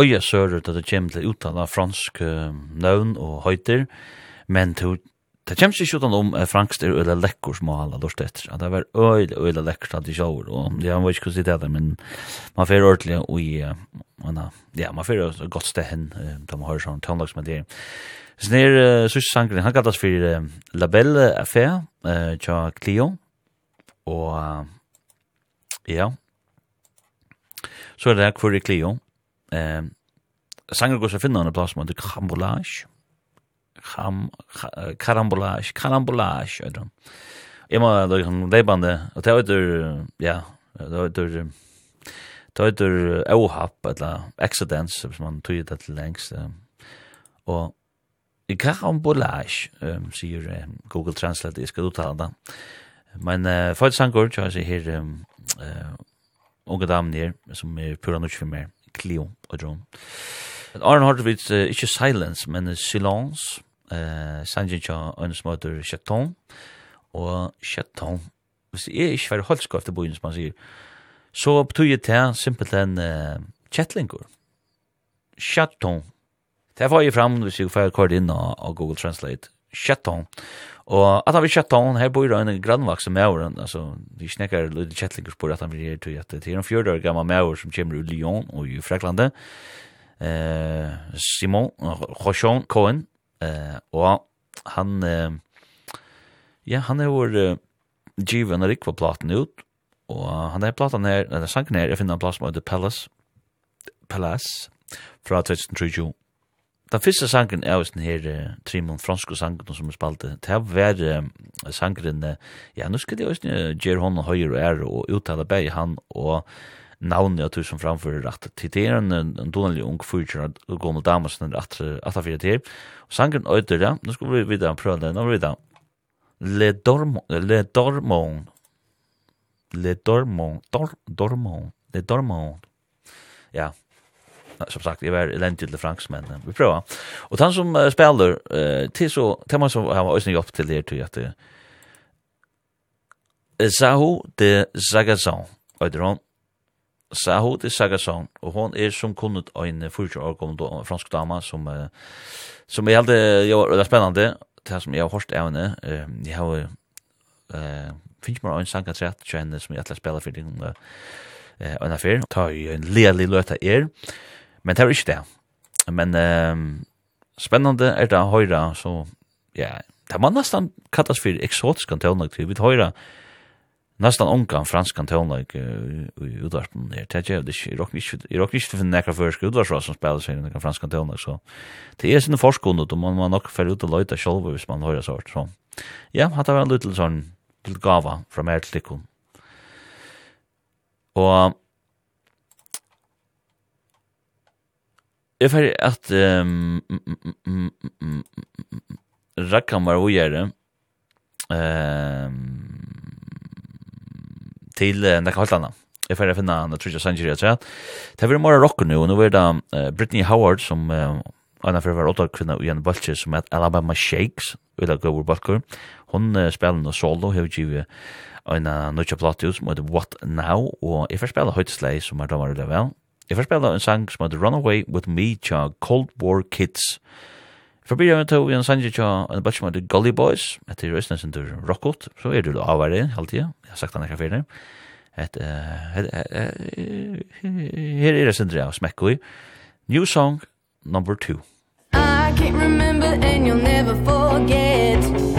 øye sører til det kommer til uttale fransk uh, navn og høyter, men til Det kommer ikke utan om Franks er øyla lekkur som alle har alla lort etter. Det var øyla, øyla lekkur at de sjåur, og jeg vet ikke hvordan det er, men man får ordentlig og i, ja, man får et godt sted hen, da man hører sånn tøndags med det. Så uh, sørste sangren, han kallas for uh, La Belle Affair, tja Clio, og uh, ja, Så er det her Query Clio. Eh, sanger går så finner han en plass med Cambolage. Kam, karambolage, karambolage, er det. Jeg må da liksom leibande, og det er jo ja, det er jo det er jo ohapp, eller accidents, hvis man tog det til lengst. Og i karambolage, um, sier um, Google Translate, jeg skal uttale det. Men uh, for et sangår, så er det her um, uh, unge damen her, som er pura nødt for meg, Clio og Drone. Arne har vi uh, ikke Silence, men Silence, eh, sangen til en som heter Chaton, og Chaton. Hvis jeg ikke var holdskap til bojen, som han sier, så betyr det til simpelthen uh, Kjettlingur. Chaton. Det var jeg fram hvis jeg får kort inn av Google Translate. Chaton. Og at han vil kjøtta hon, her bor en grannvaksen mauren, altså, vi snakker litt kjettlinger spår at han vil gjøre til at det er en fjörde år gammal maur som kommer ur Lyon og i Freklandet, eh, Simon, Rochon Cohen, eh, og han, eh, ja, han er vår uh, given av rikva platen ut, og han er platen her, eller sangen her, jeg finner en plass som heter Palace, Palace, fra 2023, Den første sangen er just den her uh, Trimon franske sangen som er spalte. Det har vært uh, sangren, ja, nå skal det just uh, gjøre hånden høyere og ære og uttale beg han og navnet av tusen som framfører at til det er en, en donelig ung fyrtjør og gammel damer som er at fyrt her. Og sangren øyder ja, nå skal vi videre prøve det, nå vil vi videre. Le Dormon, Le Dormon, Le Dormon, Dor, Dormon, Le Dormon, ja, som sagt, jeg var elendig til Franks, men vi prøver. Og han som uh, spiller, uh, til så, til man som har ösning upp till er till att uh, Zahu de Zagazan, öder hon. Zahu de Zagazan, og hon er som kunnet ein 40 år gammel fransk dama som, uh, som er helt, uh, ja, det er spennende, det som jeg har hørt av henne, uh, jeg har uh, finnes meg en sang at rett, som jeg atler spela for det, uh, en affær, ta jo en lelig løta er, Men det er ikke det. Men uh, spennende er det å høre, så ja, det man nesten kallas for eksotisk kantonlag til. Vi høyre nesten unga fransk kantonlag i utvarpen her. Det er ikke, jeg råkker ikke, til å finne nekra førske utvarsra som spiller seg i nekra fransk kantonlag, så det er sinne forskund, og man må nok fære ut og løyta sjolv hvis man høyre sort. Så ja, hatt av en liten sånn til gava fra mer til tikkun. Og Jeg fyrir at um, var ugjere til uh, nekka holdt. Jeg fyrir at finna han, jeg tror ikke Sanjiri at seg. Det er vi mora rocker nu, og nu er det uh, Brittany Howard som uh, Anna fyrir var åtta kvinna i en bolche som heter Alabama Shakes, ulla gauur balkur. Hon spiller no solo, hefur givet en uh, nødja platu som heter What Now, og jeg fyrir spela høytslei som er damar ulla vel, Jeg får spela en sang som heter Runaway With Me tja Cold War Kids. For byrja med tog en sang tja en batch som heter Gully Boys, etter Østnes under Rockot, så er du da halvtida, jeg har sagt han ekka fyrir. Et, her er det sindri av smekko i. New song number two. I can't remember and you'll never forget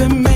Sevme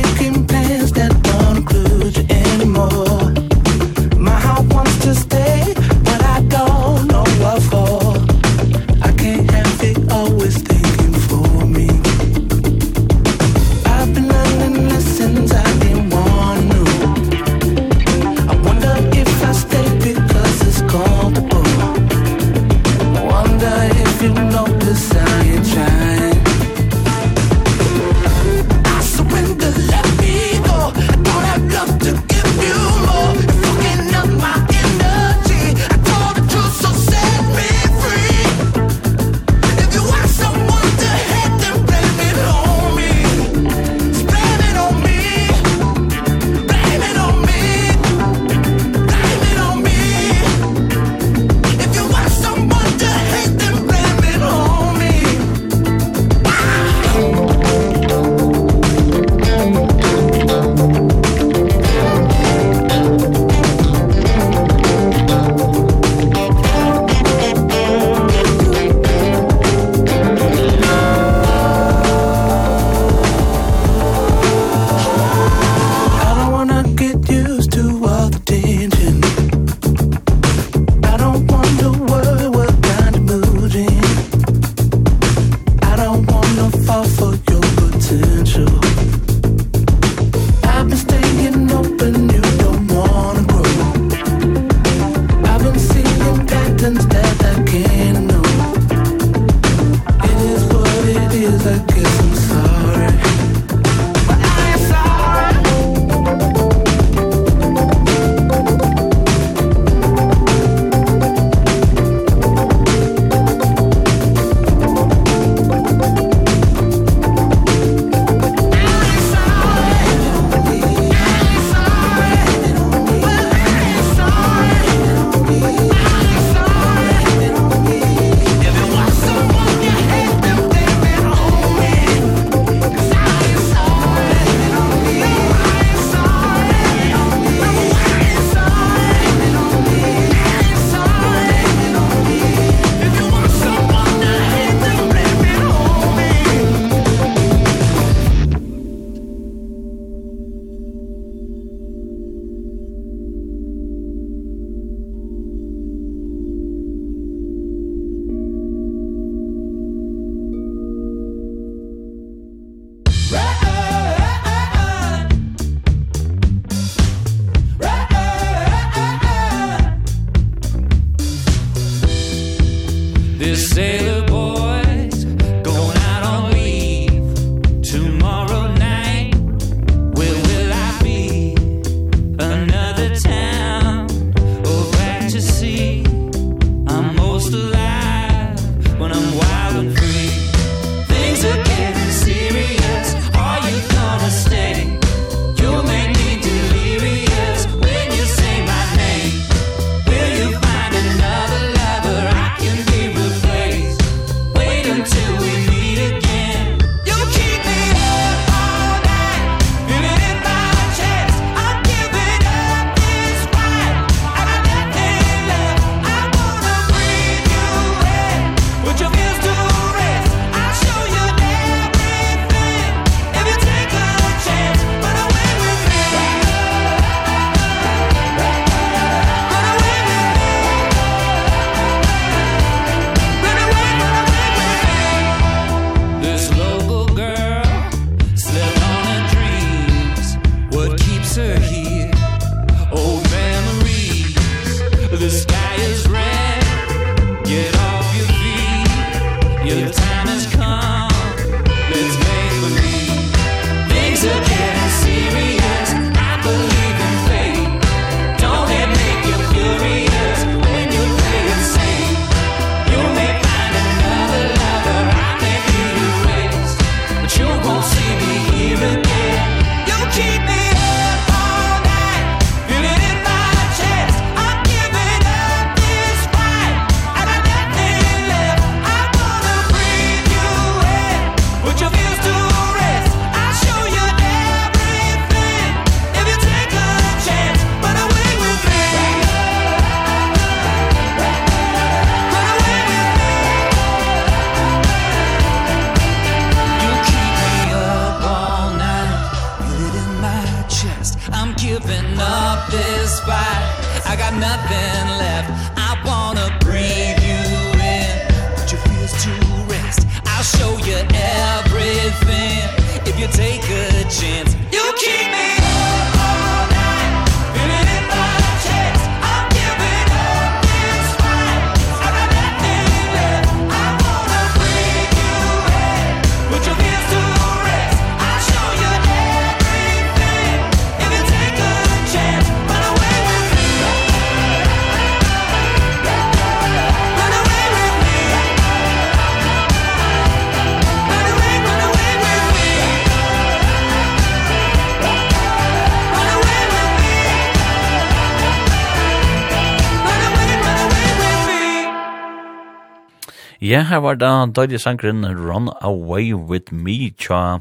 Ja, her var da døylig sangren Run Away With Me, tja.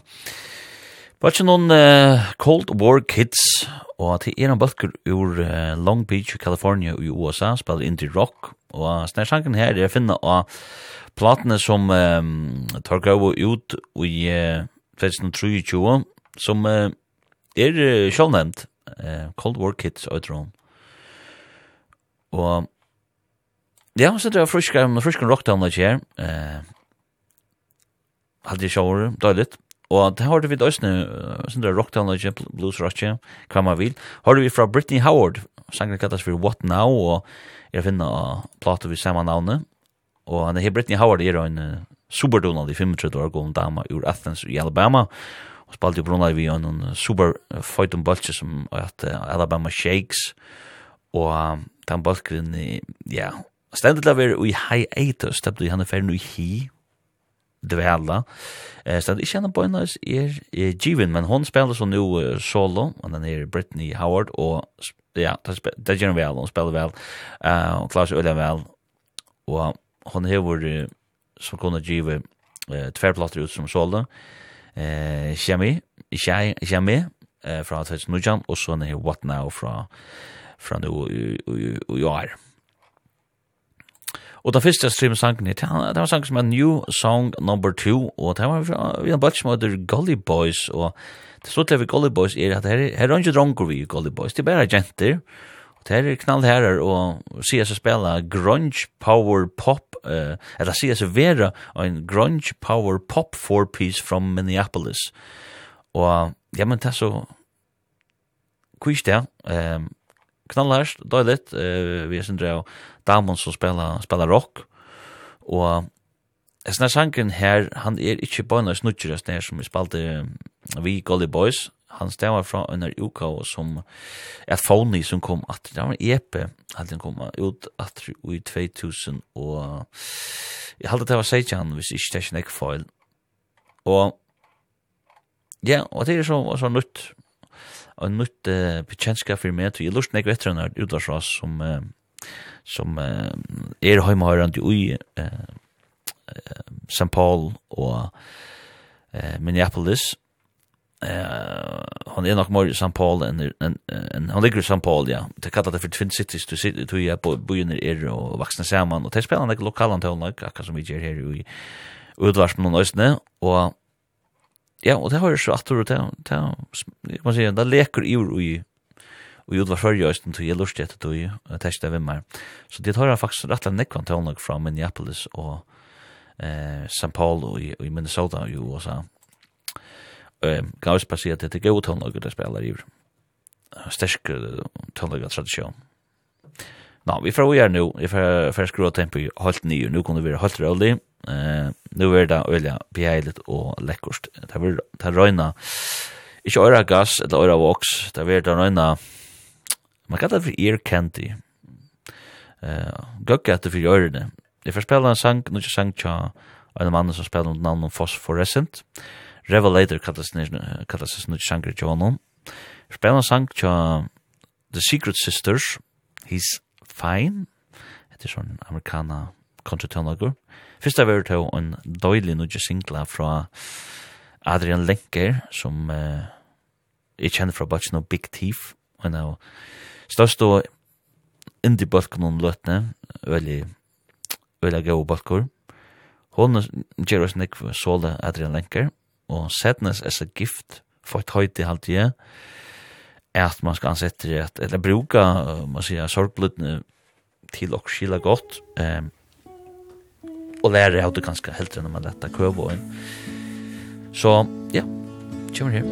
Var ikke noen uh, Cold War Kids, og til er en bøkker ur uh, Long Beach, California i USA, spiller indie rock, og snær sangen her er finna av platene som um, tar gau ut i uh, 2023, som uh, er uh, sjålnevnt, uh, Cold War Kids, og jeg tror Og Ja, så det var friska, frisk rockdown det her. Eh, aldri sjåre, døyligt. Og det har vi døysene, sånn det er rockdown det blues rock, hva man vil. Har vi fra Brittany Howard, sangen kallas for What Now, og jeg finner plater vi samme navnet. Og han er Brittany Howard er en uh, superdonald i 35 år gammel dama ur Athens i Alabama. Og spalte jo brunna vi en super uh, fight om bølse som at uh, Alabama Shakes. Og um, den bølgren, ja, Stendet la vera ui hei eitus, det blir henne fer nu hi, dvela. Eh, stendet ikkje henne bøynas er, er Givin, men hon spelar så nu uh, solo, og den er Brittany Howard, og ja, det gjør hun vel, hon spelar vel, uh, hon klarer seg øyla vel, og hon hever, uh, som kunne give uh, tverplater ut som solo, eh, Shami, Shami, eh, fra 2019, og så er What Now fra, fra nu i år. Og det første stream sangen hit, det var sangen som er New Song Number 2, og det var fra, vi har bare som heter Gully Boys, og det stod til vi Gully Boys er at her, her er ikke dronker vi Gully Boys, det er bare jenter, og det er knall knallherrer, og sier seg spela grunge power pop, uh, eller sier seg vera en grunge power pop four piece from Minneapolis. Og ja, men det er så, kvisk det, um, knallhärst, dåligt. Uh, vi är sindra av damon som spelar, spelar rock. Og Esna snakker sangen her, han er ikke bøyna snutjeres nere som vi spalte vi Golly Boys. Han stemmer fra under uka som er Fony som kom at det var en epe at den kom ut at i 2000 og jeg halte det var Sejan hvis ikke det er ikke feil. Og ja, og det er så, så nytt en nytt uh, bekjentskap for meg, jeg lurt nek vetter enn utlandsras som, uh, som uh, er heimahørende i uh, uh, St. Paul og uh, Minneapolis. Uh, han er nok mer i St. Paul enn, en, en, han ligger i St. Paul, ja. Det kallar det for Twin Cities, du sitter i ja, byen er og vaksne saman, og det spiller han ikke lokalan til akkurat som vi gjør her i utlandsrasen og nøysene, og Ja, og det har jo så at det, det, man sier, det leker i ur i og jodvar fyrir jøysten til jeg lust etter tog og hvem vimmer. Så det har jeg faktisk rett og nekvann til tålnok fra Minneapolis og eh, St. Paul og i, i Minnesota i USA. Eh, Gavis bare sier at det er gode tålnok det spiller i ur. Stersk tålnok tradisjon. Nå, vi får gjøre nå, vi får skru av tempo i halvt nye, nå kunne vi være halvt rødlig, Eh, nu är det öliga behejligt och läckerst. Det vill ta röna. Inte öra gas eller öra vox. Det vill ta röna. Man kallar det för ear candy. Eh, gocka att för öronen. Jag får spela en sang, nu sang tja en mann som spelar under namn Phosphorescent. Revelator kallas det kallas det nu sang tja honom. Spela en sang tja The Secret Sisters. He's fine. Det är sån amerikana kontratenlagur. Eh, Fyrst av er to en døylig nudje singla fra Adrian Lenker, som uh, er kjenner fra Batchen og Big Thief, en av størst og indi balkon om løtne, veldig veldig gau balkor. Hon gjør oss nekv såle Adrian Lenker, og Sadness as a gift, for et høyt i halvtid, er at man skal ansette det, eller bruka, man sier, sorgblutne til å skila godt, ehm um, og lære av det ganske helt enn man lette køve og inn. Så, ja, kommer her.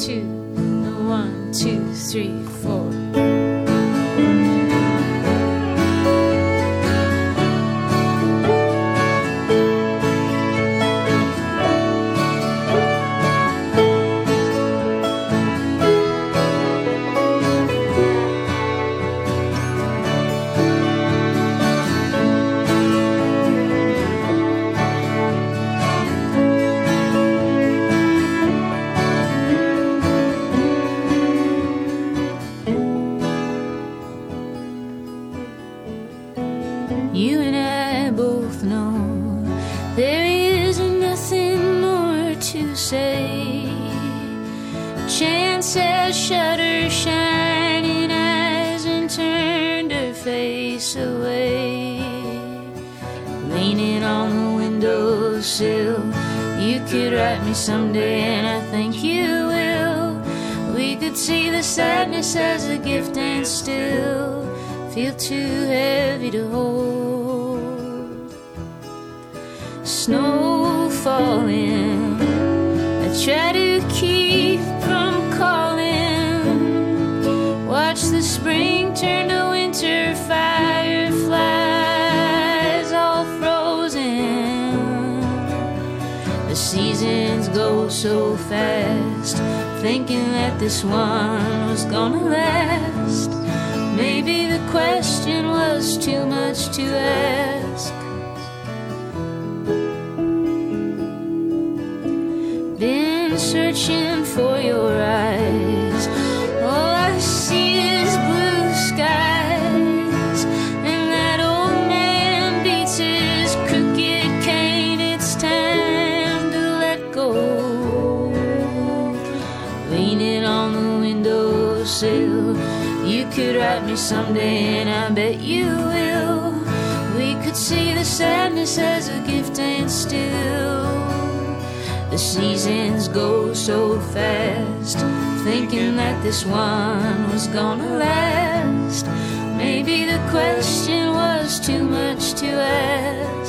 Two, one, two, three, four. this one was gonna last. Maybe the question was too much to ask me someday and I bet you will. We could see the sadness as a gift and still. The seasons go so fast Thinking that this one was gonna last. Maybe the question was too much to ask.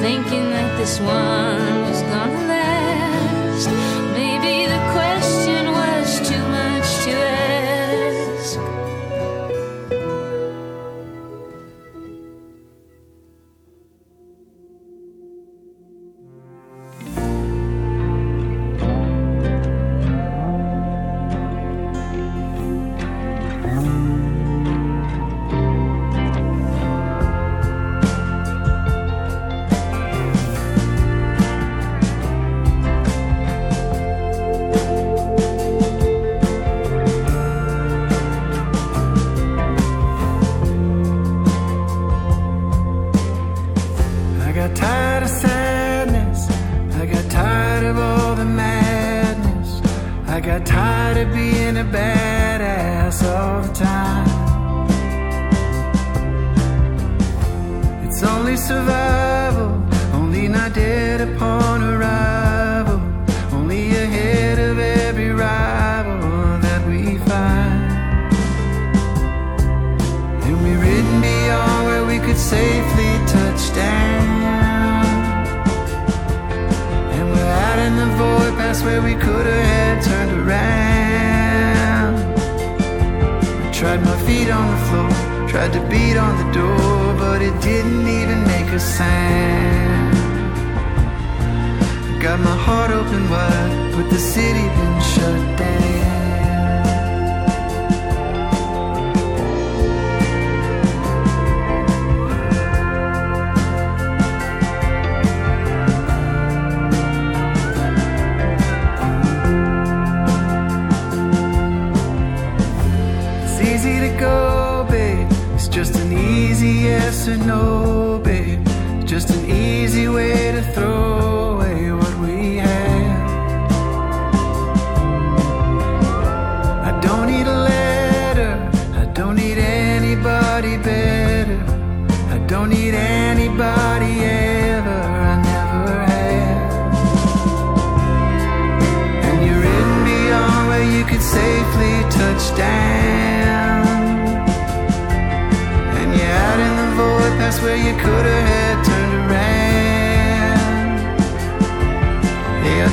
thinking that this one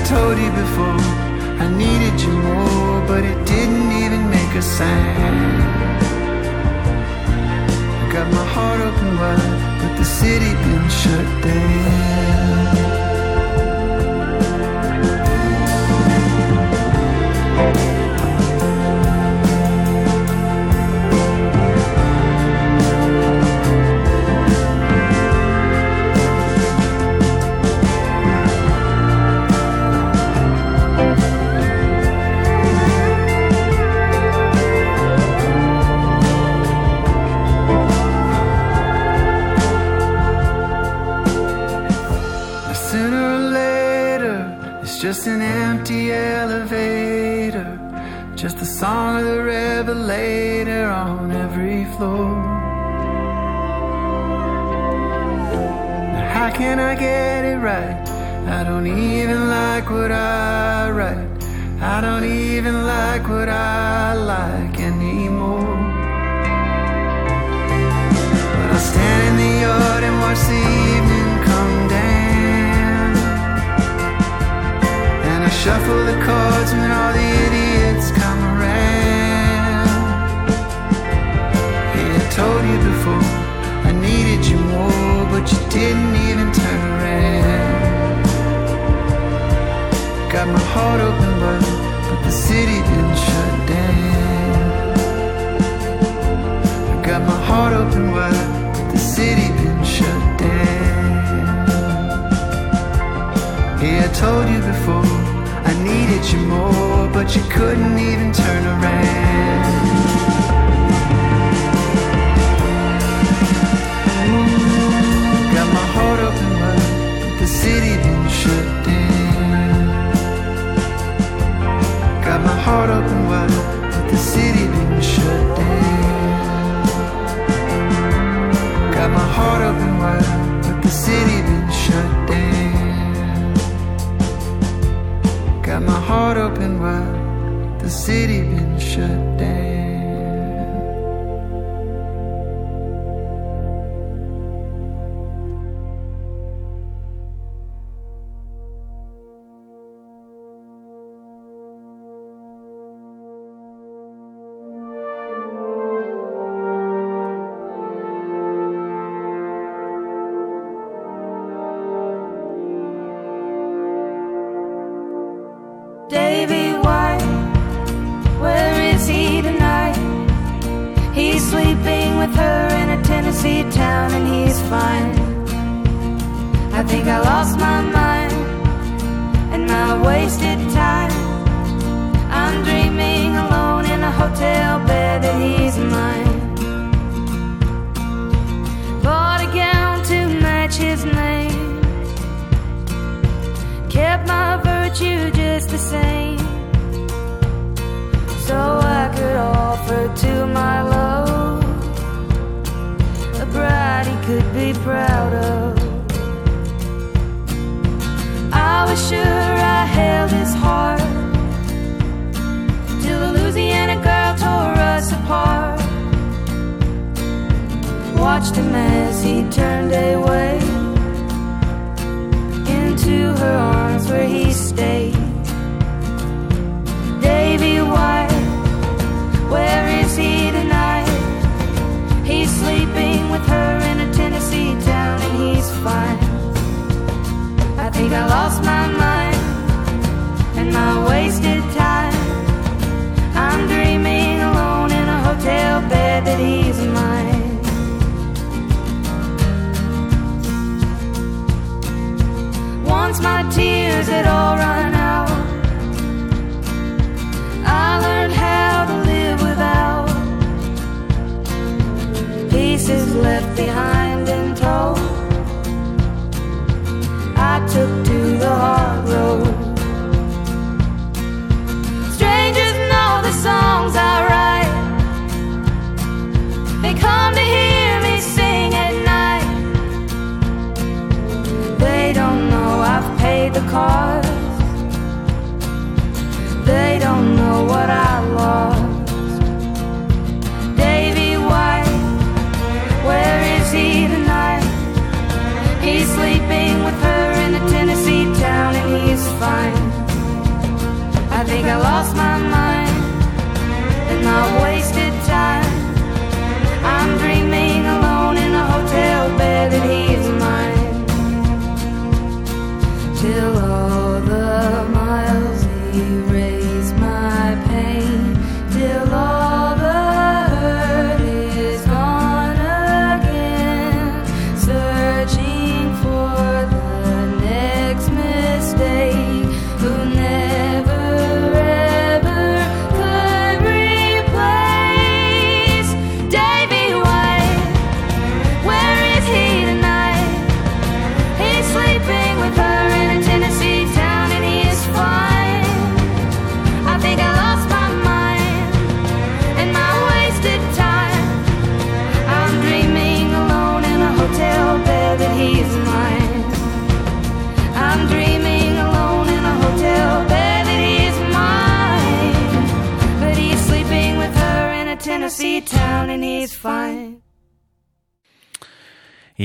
told you before I needed you more But it didn't even make a sound. I got my heart open wide But the city been shut down. just an empty elevator Just the song of the revelator on every floor. Now How can I get it right? I don't even like what I write. I don't even like what I like anymore. But I'll stand in the yard and watch the evening shuffle the cards when all the idiots come around. Yeah, I told you before I needed you more But you didn't even turn around. Got my heart open but But the city didn't shut down. I got my heart open wide But the city didn't shut down. Yeah, I told you before get you more but you couldn't even turn around. Got my heart up in my the city been shut down. Got my heart up in my the city been shut down. Got my heart up in my the city been shut down. heart open wide. The city been shut down. watched him as he turned away Into her arms where he stayed Davy White, where is he tonight? He's sleeping with her in a Tennessee town and he's fine I think I lost my mind and my wasted years had all run out I learned how to live without Pieces left behind and told I took to the hard road. pay the cost. They don't know what I lost. Davy White, where is he tonight? He's sleeping with her in a Tennessee town and he's fine. I think I lost my mind and I wasted time. I'm dreaming alone in a hotel bed that he till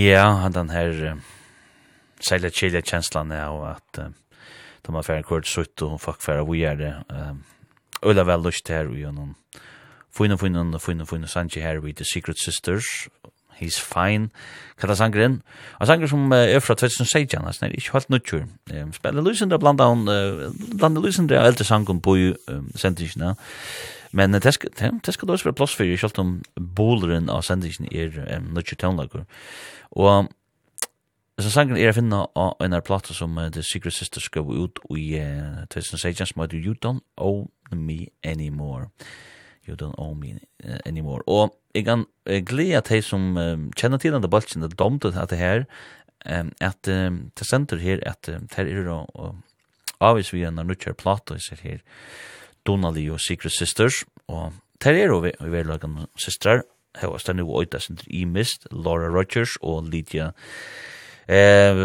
Ja, han den særlig sälja kjenslan er av at uh, de har færre kort sutt og folk færre vi er det. Ehm Ulla väl lust här vi någon. funne, funne, funne, funne sanje her with the Secret Sisters. He's fine. Kalla sangren. Og sanger som uh, er fra 2016, altså, nei, ikke helt nødtjur. Um, Spiller lusende blant an, blant lusende av eldre sangen på um, sendingene. Men det skal det skal også være plass for, selv om boleren av sendingene er um, nødtjur tøvnlager. Og så sangen er å finne av en av plater som The Secret Sisters gav ut i uh, 2016 som heter You Don't Owe Me Anymore. You Don't Owe Me uh, Anymore. Og jeg kan uh, glede at de som kjenner til denne balsen, det domte at det her, um, at um, det sender her, at um, det her er å avvis vi en av nødvendig plater, jeg ser her, Donnelly og Secret Sisters, og det er jo vi, vi er lagende systrar, hava stannu oita sin i mist, Laura Rogers og Lydia eh,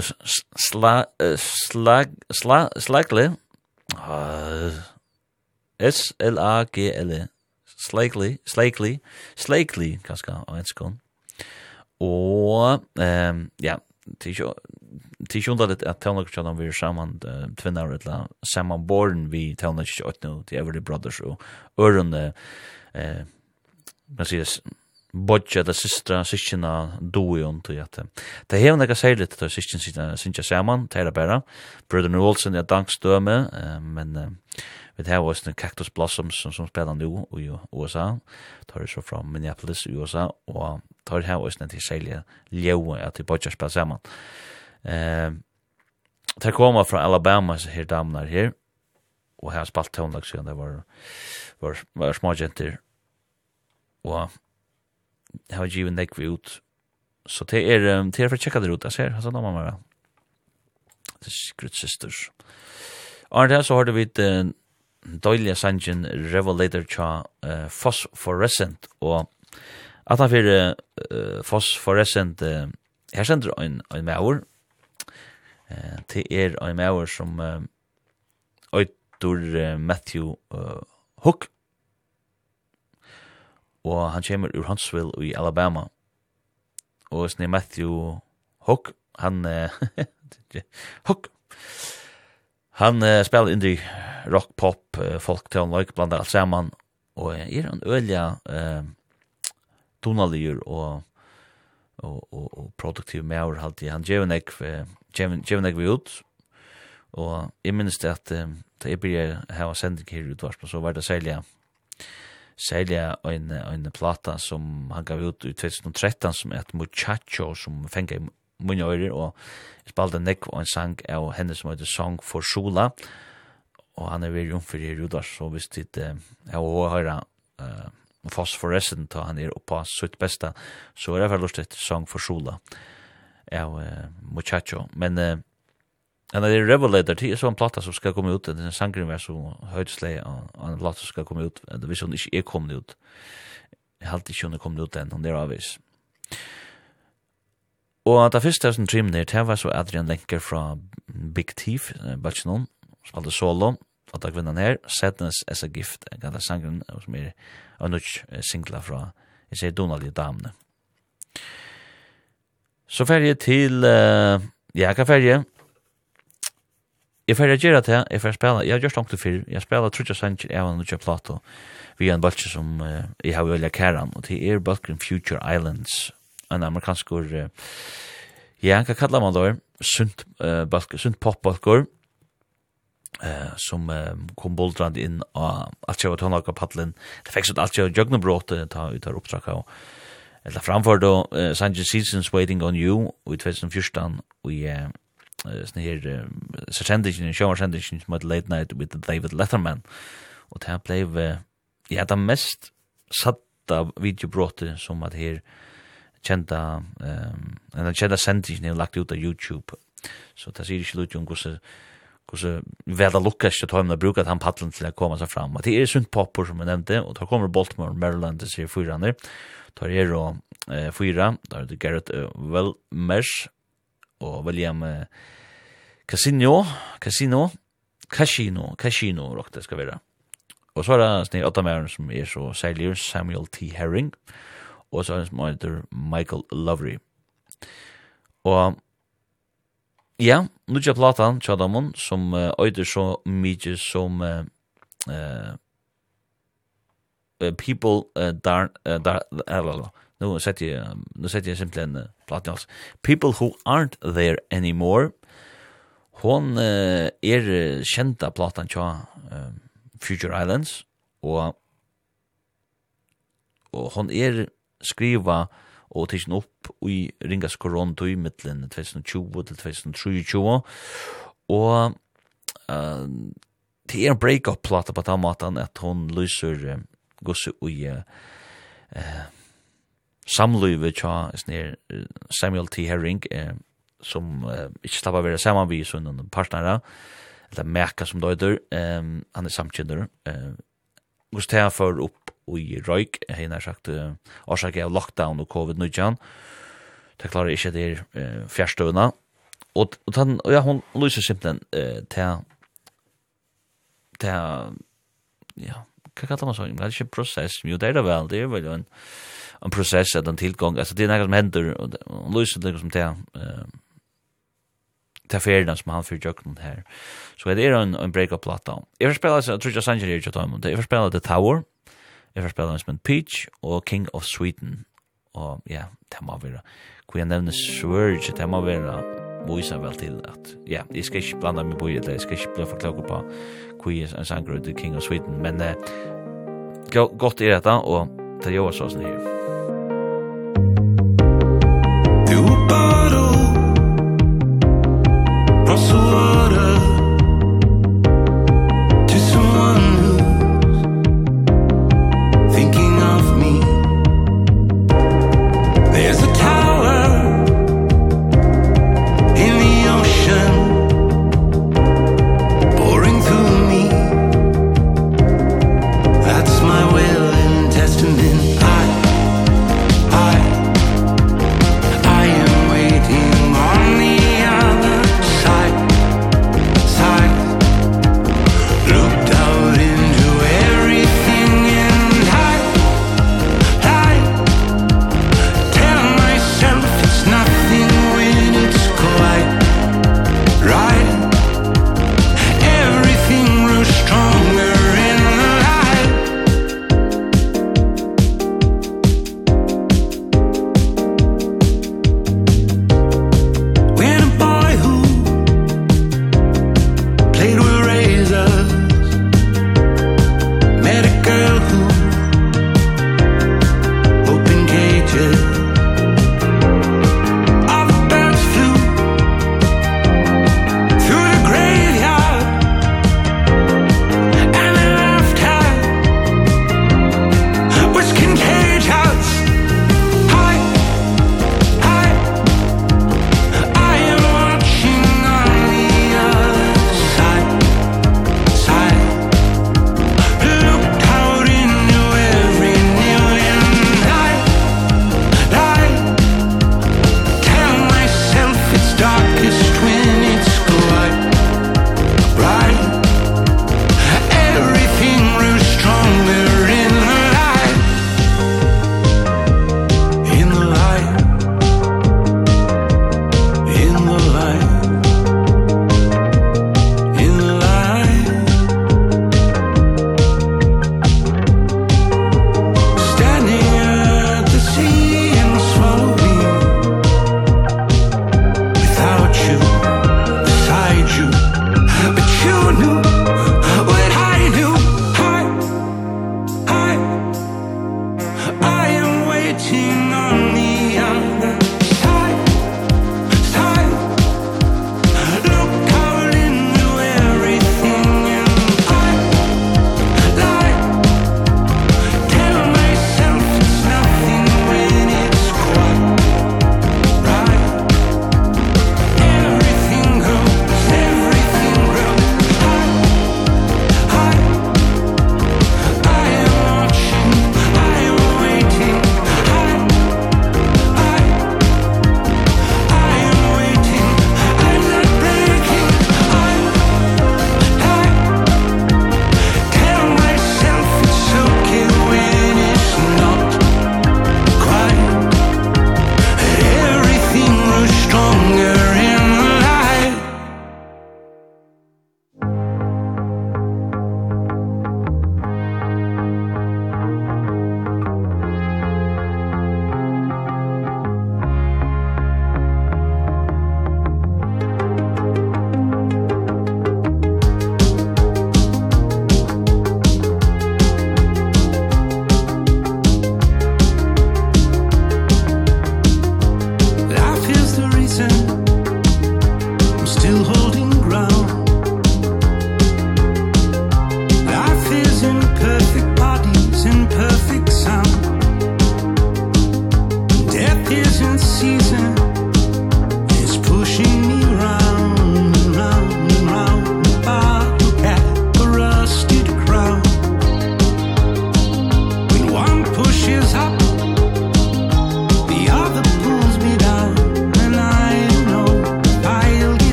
sla, sla, sla, Slagle, S-L-A-G-L-E, Slagley, Slagley, Slagley, kanska, og enskon. Og, um, ja, til sjunda litt at Telnakstjadan vi sammen saman tvinnar etla saman born vi Telnakstjadan til Everly Brothers og ørene, eh, man sier, bodja da systra, syskina, doi on tog at det hevn ega særligt at syskin sinja saman, teira bæra Brødrene Olsen er dankstøme men vi tar hos den Cactus Blossoms som, som spela nu i USA tar det så fra Minneapolis i USA og tar her hos den til særlige ljau at de bodja spela saman. Eh, Det koma fra Alabama, så her damnar her, og her spalt tónlag så det var, var, var små jenter. Og har givet nekvi ut. Så det er, det er for å tjekke det ut, jeg ser, altså, da må man være. The Secret Sisters. Arne her så har vi uh, døylige sangen Revelator tja uh, Phosphorescent, og at han fyrir uh, Phosphorescent, uh, her sender en, en maur, uh, det er en maur som uh, Øytur uh, Matthew uh, Hook, og han kommer ur Huntsville i Alabama. Og sni Matthew Hook, han Hook. Han uh, spiller indie rock pop uh, folktone like bland alt sammen, og er en ølja eh tonalier og og og og produktiv meir halti han Jevenek Jevenek vi ut og i minst at det er bare her var sending her utvars så var det selja sälja en en plata som han gav ut i 2013 som heter Muchacho som fänga og øyre og spalte neck och en sang av henne som heter Song for Sola och han är väl rum för det Rudars så visst det jag har höra eh phosphorescent og han är oppa sitt bästa så är det väl lustigt Song for Sola av Muchacho. Men And the Revelator det er så platta som skal komme ut, det er en sangren vers som höjtsläge og en platta som skal komme ut, det visst hun ikke er kommet ut. Jag har alltid er kommet ut än, hon er avvis. Og det første som trimmer ned det var så Adrian Lenker fra Big Thief, Bachenon, spalte solo, og da kvinnan her, Sadness as a Gift, gata sangren, som er Anuch singla fra, jeg sier Donald i damene. Så fer jeg til, uh, ja, hva fer jeg? Jeg får reagere til, jeg får spela, jeg har gjort langt til før, jeg spela Trudja Sanchez, jeg har nu kjøpt plato, vi er en balkje som uh, jeg har velja kæran, og det er balkjen Future Islands, en amerikansk ur, uh, ja, hva kallar man det, sunt, uh, balk, sunt popbalkor, eh som um, kom boldrand inn av alt jeg sjøva tonaka padlen. Det fikk sånn alt jeg sjøva jøgnebråte ta ut av opptrakka og eller framfor da, uh, Sanchez Seasons Waiting on You i 2014 og i uh, sånn her sendingen, sjøvarsendingen som heter Late Night with David Letterman. Og det her ja, det mest satta videobrotet som at her kjenta, um, en kjenta sendingen er lagt ut av YouTube. Så det sier ikke lukk om hvordan hvordan veda lukkas til tøymna bruka han paddelen til å komme seg fram. Og det er sunt popper som jeg nevnte, og da kommer Baltimore, Maryland, det sier fyra andre. Tar er det fyra, da er det Garrett Wellmers, og William uh, Casino, Casino, Casino, Casino, rock det skal være. Og så er det sånne åtta mæren som er så særlig, Samuel T. Herring, og så er det som heter Michael Lovery. Og ja, nu er platan, tja damon, som uh, øyder så mye som uh, uh, people uh, dar, uh, dar, uh, nu sätter jag nu sätter jag simpelthen plattan alltså people who aren't there anymore hon uh, er kjenta platan tja uh, Future Islands og og hon er skriva og tisin opp i Ringas Korontøy mittlen 2020 til 2023 og uh, det er en break-up plata på den måten at hon lyser uh, gosse i uh, samløyve tja snir Samuel T. Herring eh, som eh, ikke slapp av være saman vi som noen partnere eller meka som døyder eh, han er samkjenner eh, hos det for opp i røyk hei nær sagt eh, årsak av lockdown og covid-19 det klarer ikke det eh, fjærstøvna og, og, den, og ja, hun lyser simpelthen eh, til til ja, hva kallar man så? Det er ikke prosess, jo det er det vel, det er vel en en process att en tillgång alltså det är något som händer och hon lyser det som det ta ferna som han fyrir jöknen her. Så det er en, en break-up platta. Jeg får spelat jeg tror ikke jeg sanger her i Jotamund, jeg får spela The Tower, jeg får spelat som en Peach og King of Sweden. Og ja, det må være, hvor jeg nevner Swerge? det må være vise vel til at, ja, jeg skal ikke blanda meg på i det, jeg skal ikke bli forklager på hvor jeg er en sanger The King of Sweden, men eh, godt er dette, og det gjør sånn her. Du bara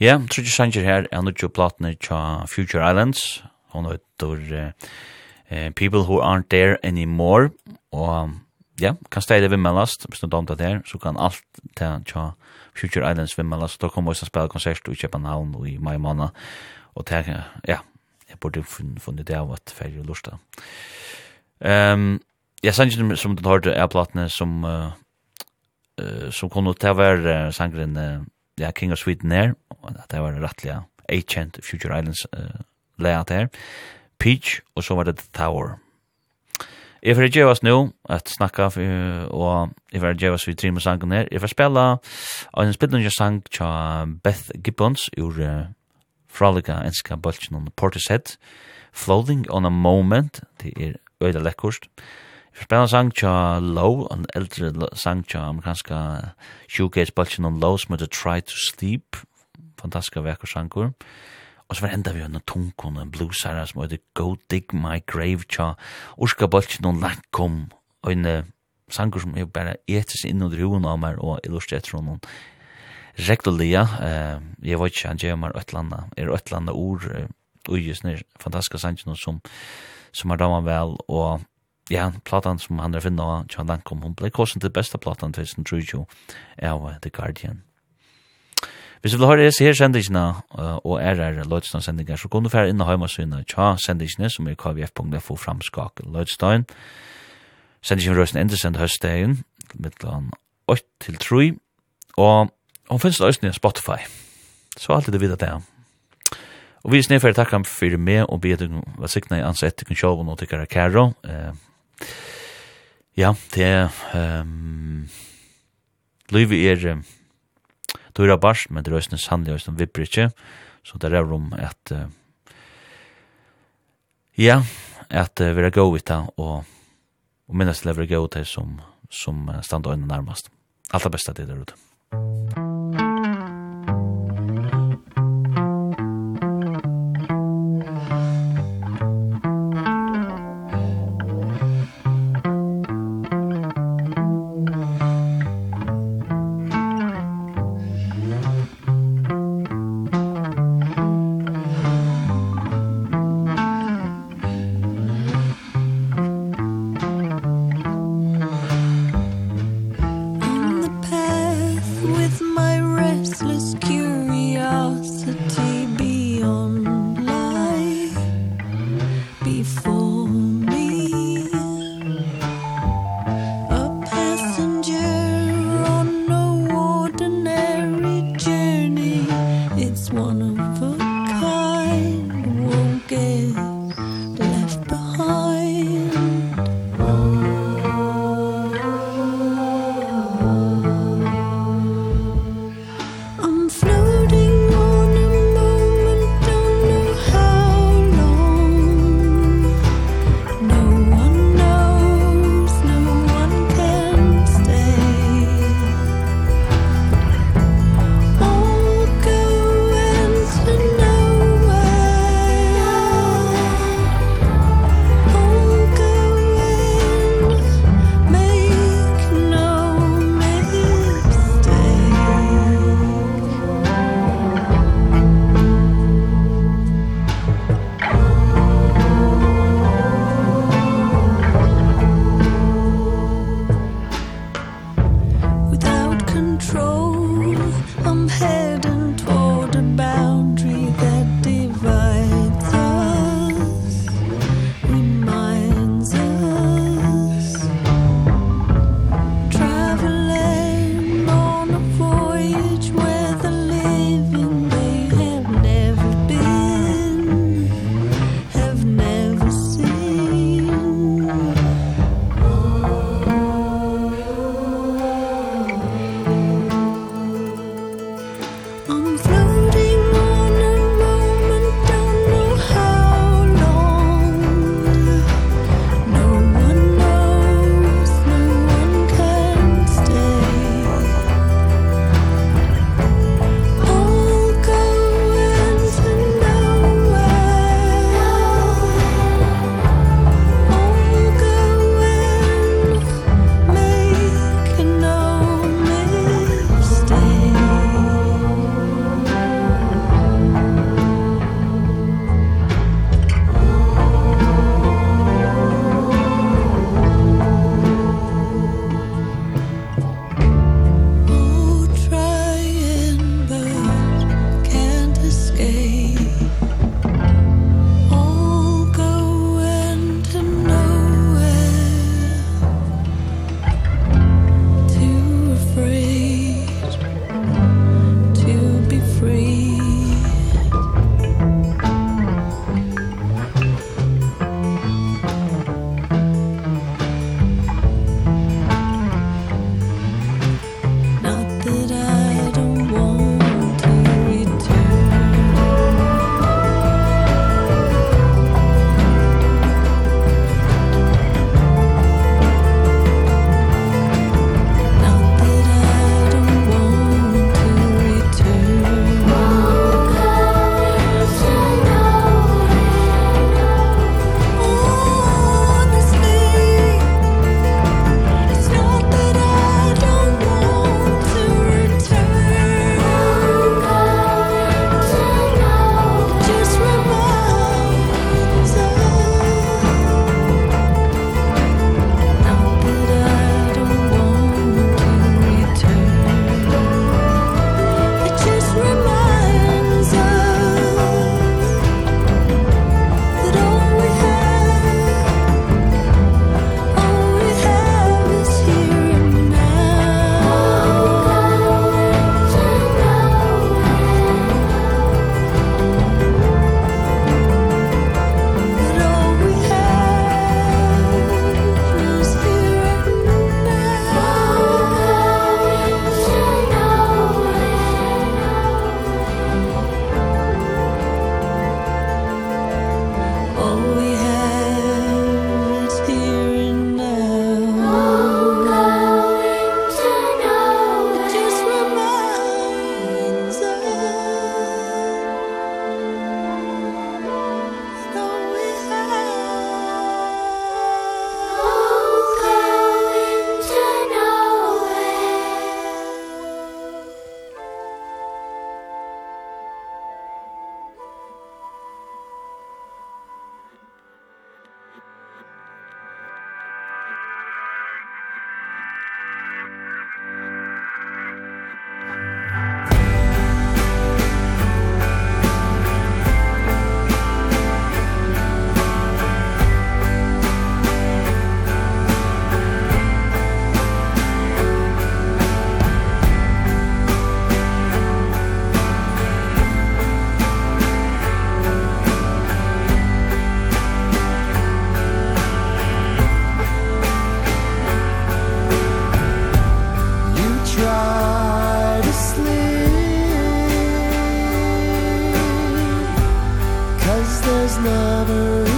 Ja, yeah, Trudje Sanger her er nødt til platene tja Future Islands. Hun er etter People Who Aren't There Anymore. Og ja, kan stedet vimmelast, hvis du damt det her, så kan alt ta tja Future Islands vimmelast. Da kommer vi til å spille konsert i København og i mai måned. Og det ja, jeg burde funnet det av at ferie lorsta. Um, ja, Sanger som du hørte er platene som... Uh, som kunne til å være sangren ja, King of Sweden her, og det var en rettelig Ancient Future Islands uh, layout her, Peach, og så var det The Tower. Jeg får gjøre oss nå, at snakka, og jeg får gjøre oss vi trimmer sangen her. Jeg får spille en spillende sang fra Beth Gibbons, ur uh, fralika enska bølgen om Portishead, Floating on a Moment, det er øyla lekkurst. Musikk Jeg spela en sang tja Low, en eldre sang tja amerikanska shoegaze-baltjen on Low som heter Try to Sleep, fantastiska vekker sangur. Og så var enda vi henne tunkun, en bluesara som heter Go Dig My Grave tja, urska baltjen on Lankom, og en sangur som er bare etis inn under huen av meg og illustretter henne regulia, eh, jeg vet ikke, han gjør meg øtlanda, er øtlanda ord, og just nir fantastiska sangen som som er damer vel, og ja, platan som han er finna av John Lankom, hun ble korsen til besta platan til sin Trujo av The Guardian. Hvis du vil høre disse her sendingene og RR Lødstein sendinger, så kan du fære inn og høyma syne tja sendingene som er kvf.fo framskak Lødstein. Sendingen røysen endesend høstdagen, mittlan 8 til 3, og hun finnes løsning av Spotify. Så alltid du vidt det er. Og vi er snedferdig takk ham for meg og bedre hva sikna i ansett til kun sjåvun og tykkara kæro. Eh, Ja, det er... Um, Løyvi er... Um, du er barst, men det er også sannlig og som vipper ikke. Så det er rom at... Uh, ja, at uh, vi er gode vidt og, og minnes til å være gode ut som, som uh, stand og øyne nærmest. Alt det beste til det der ute. Musikk never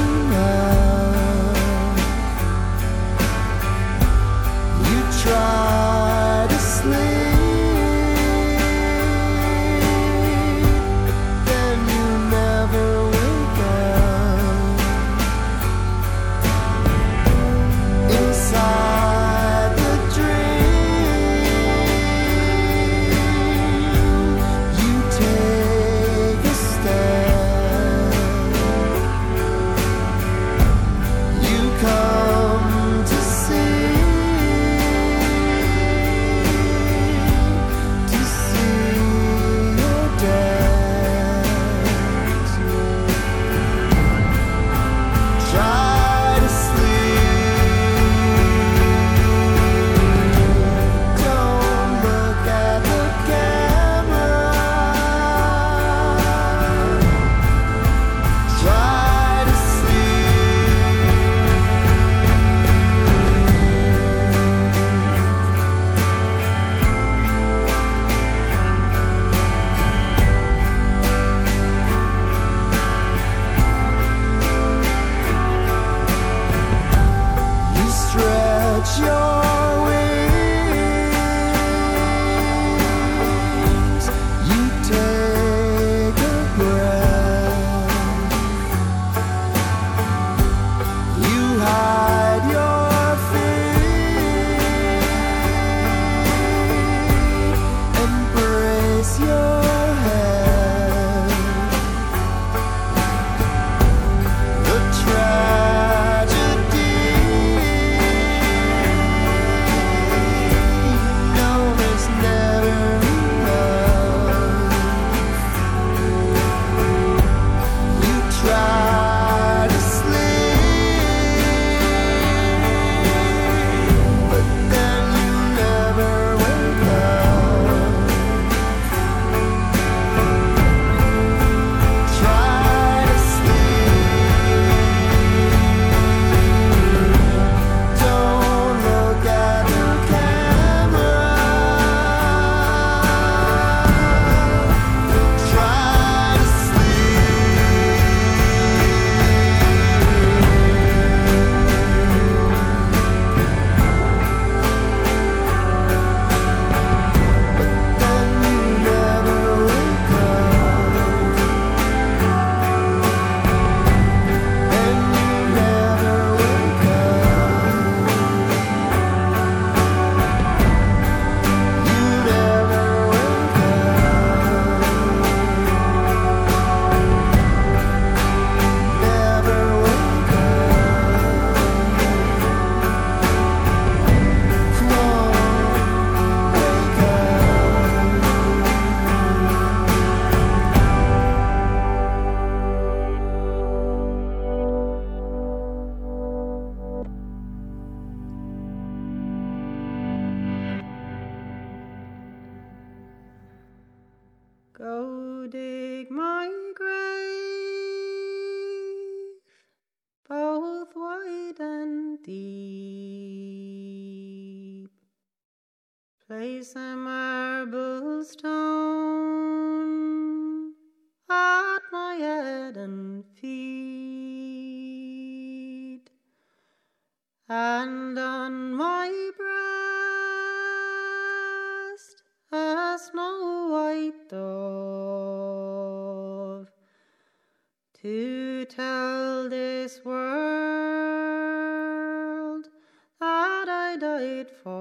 that it falls.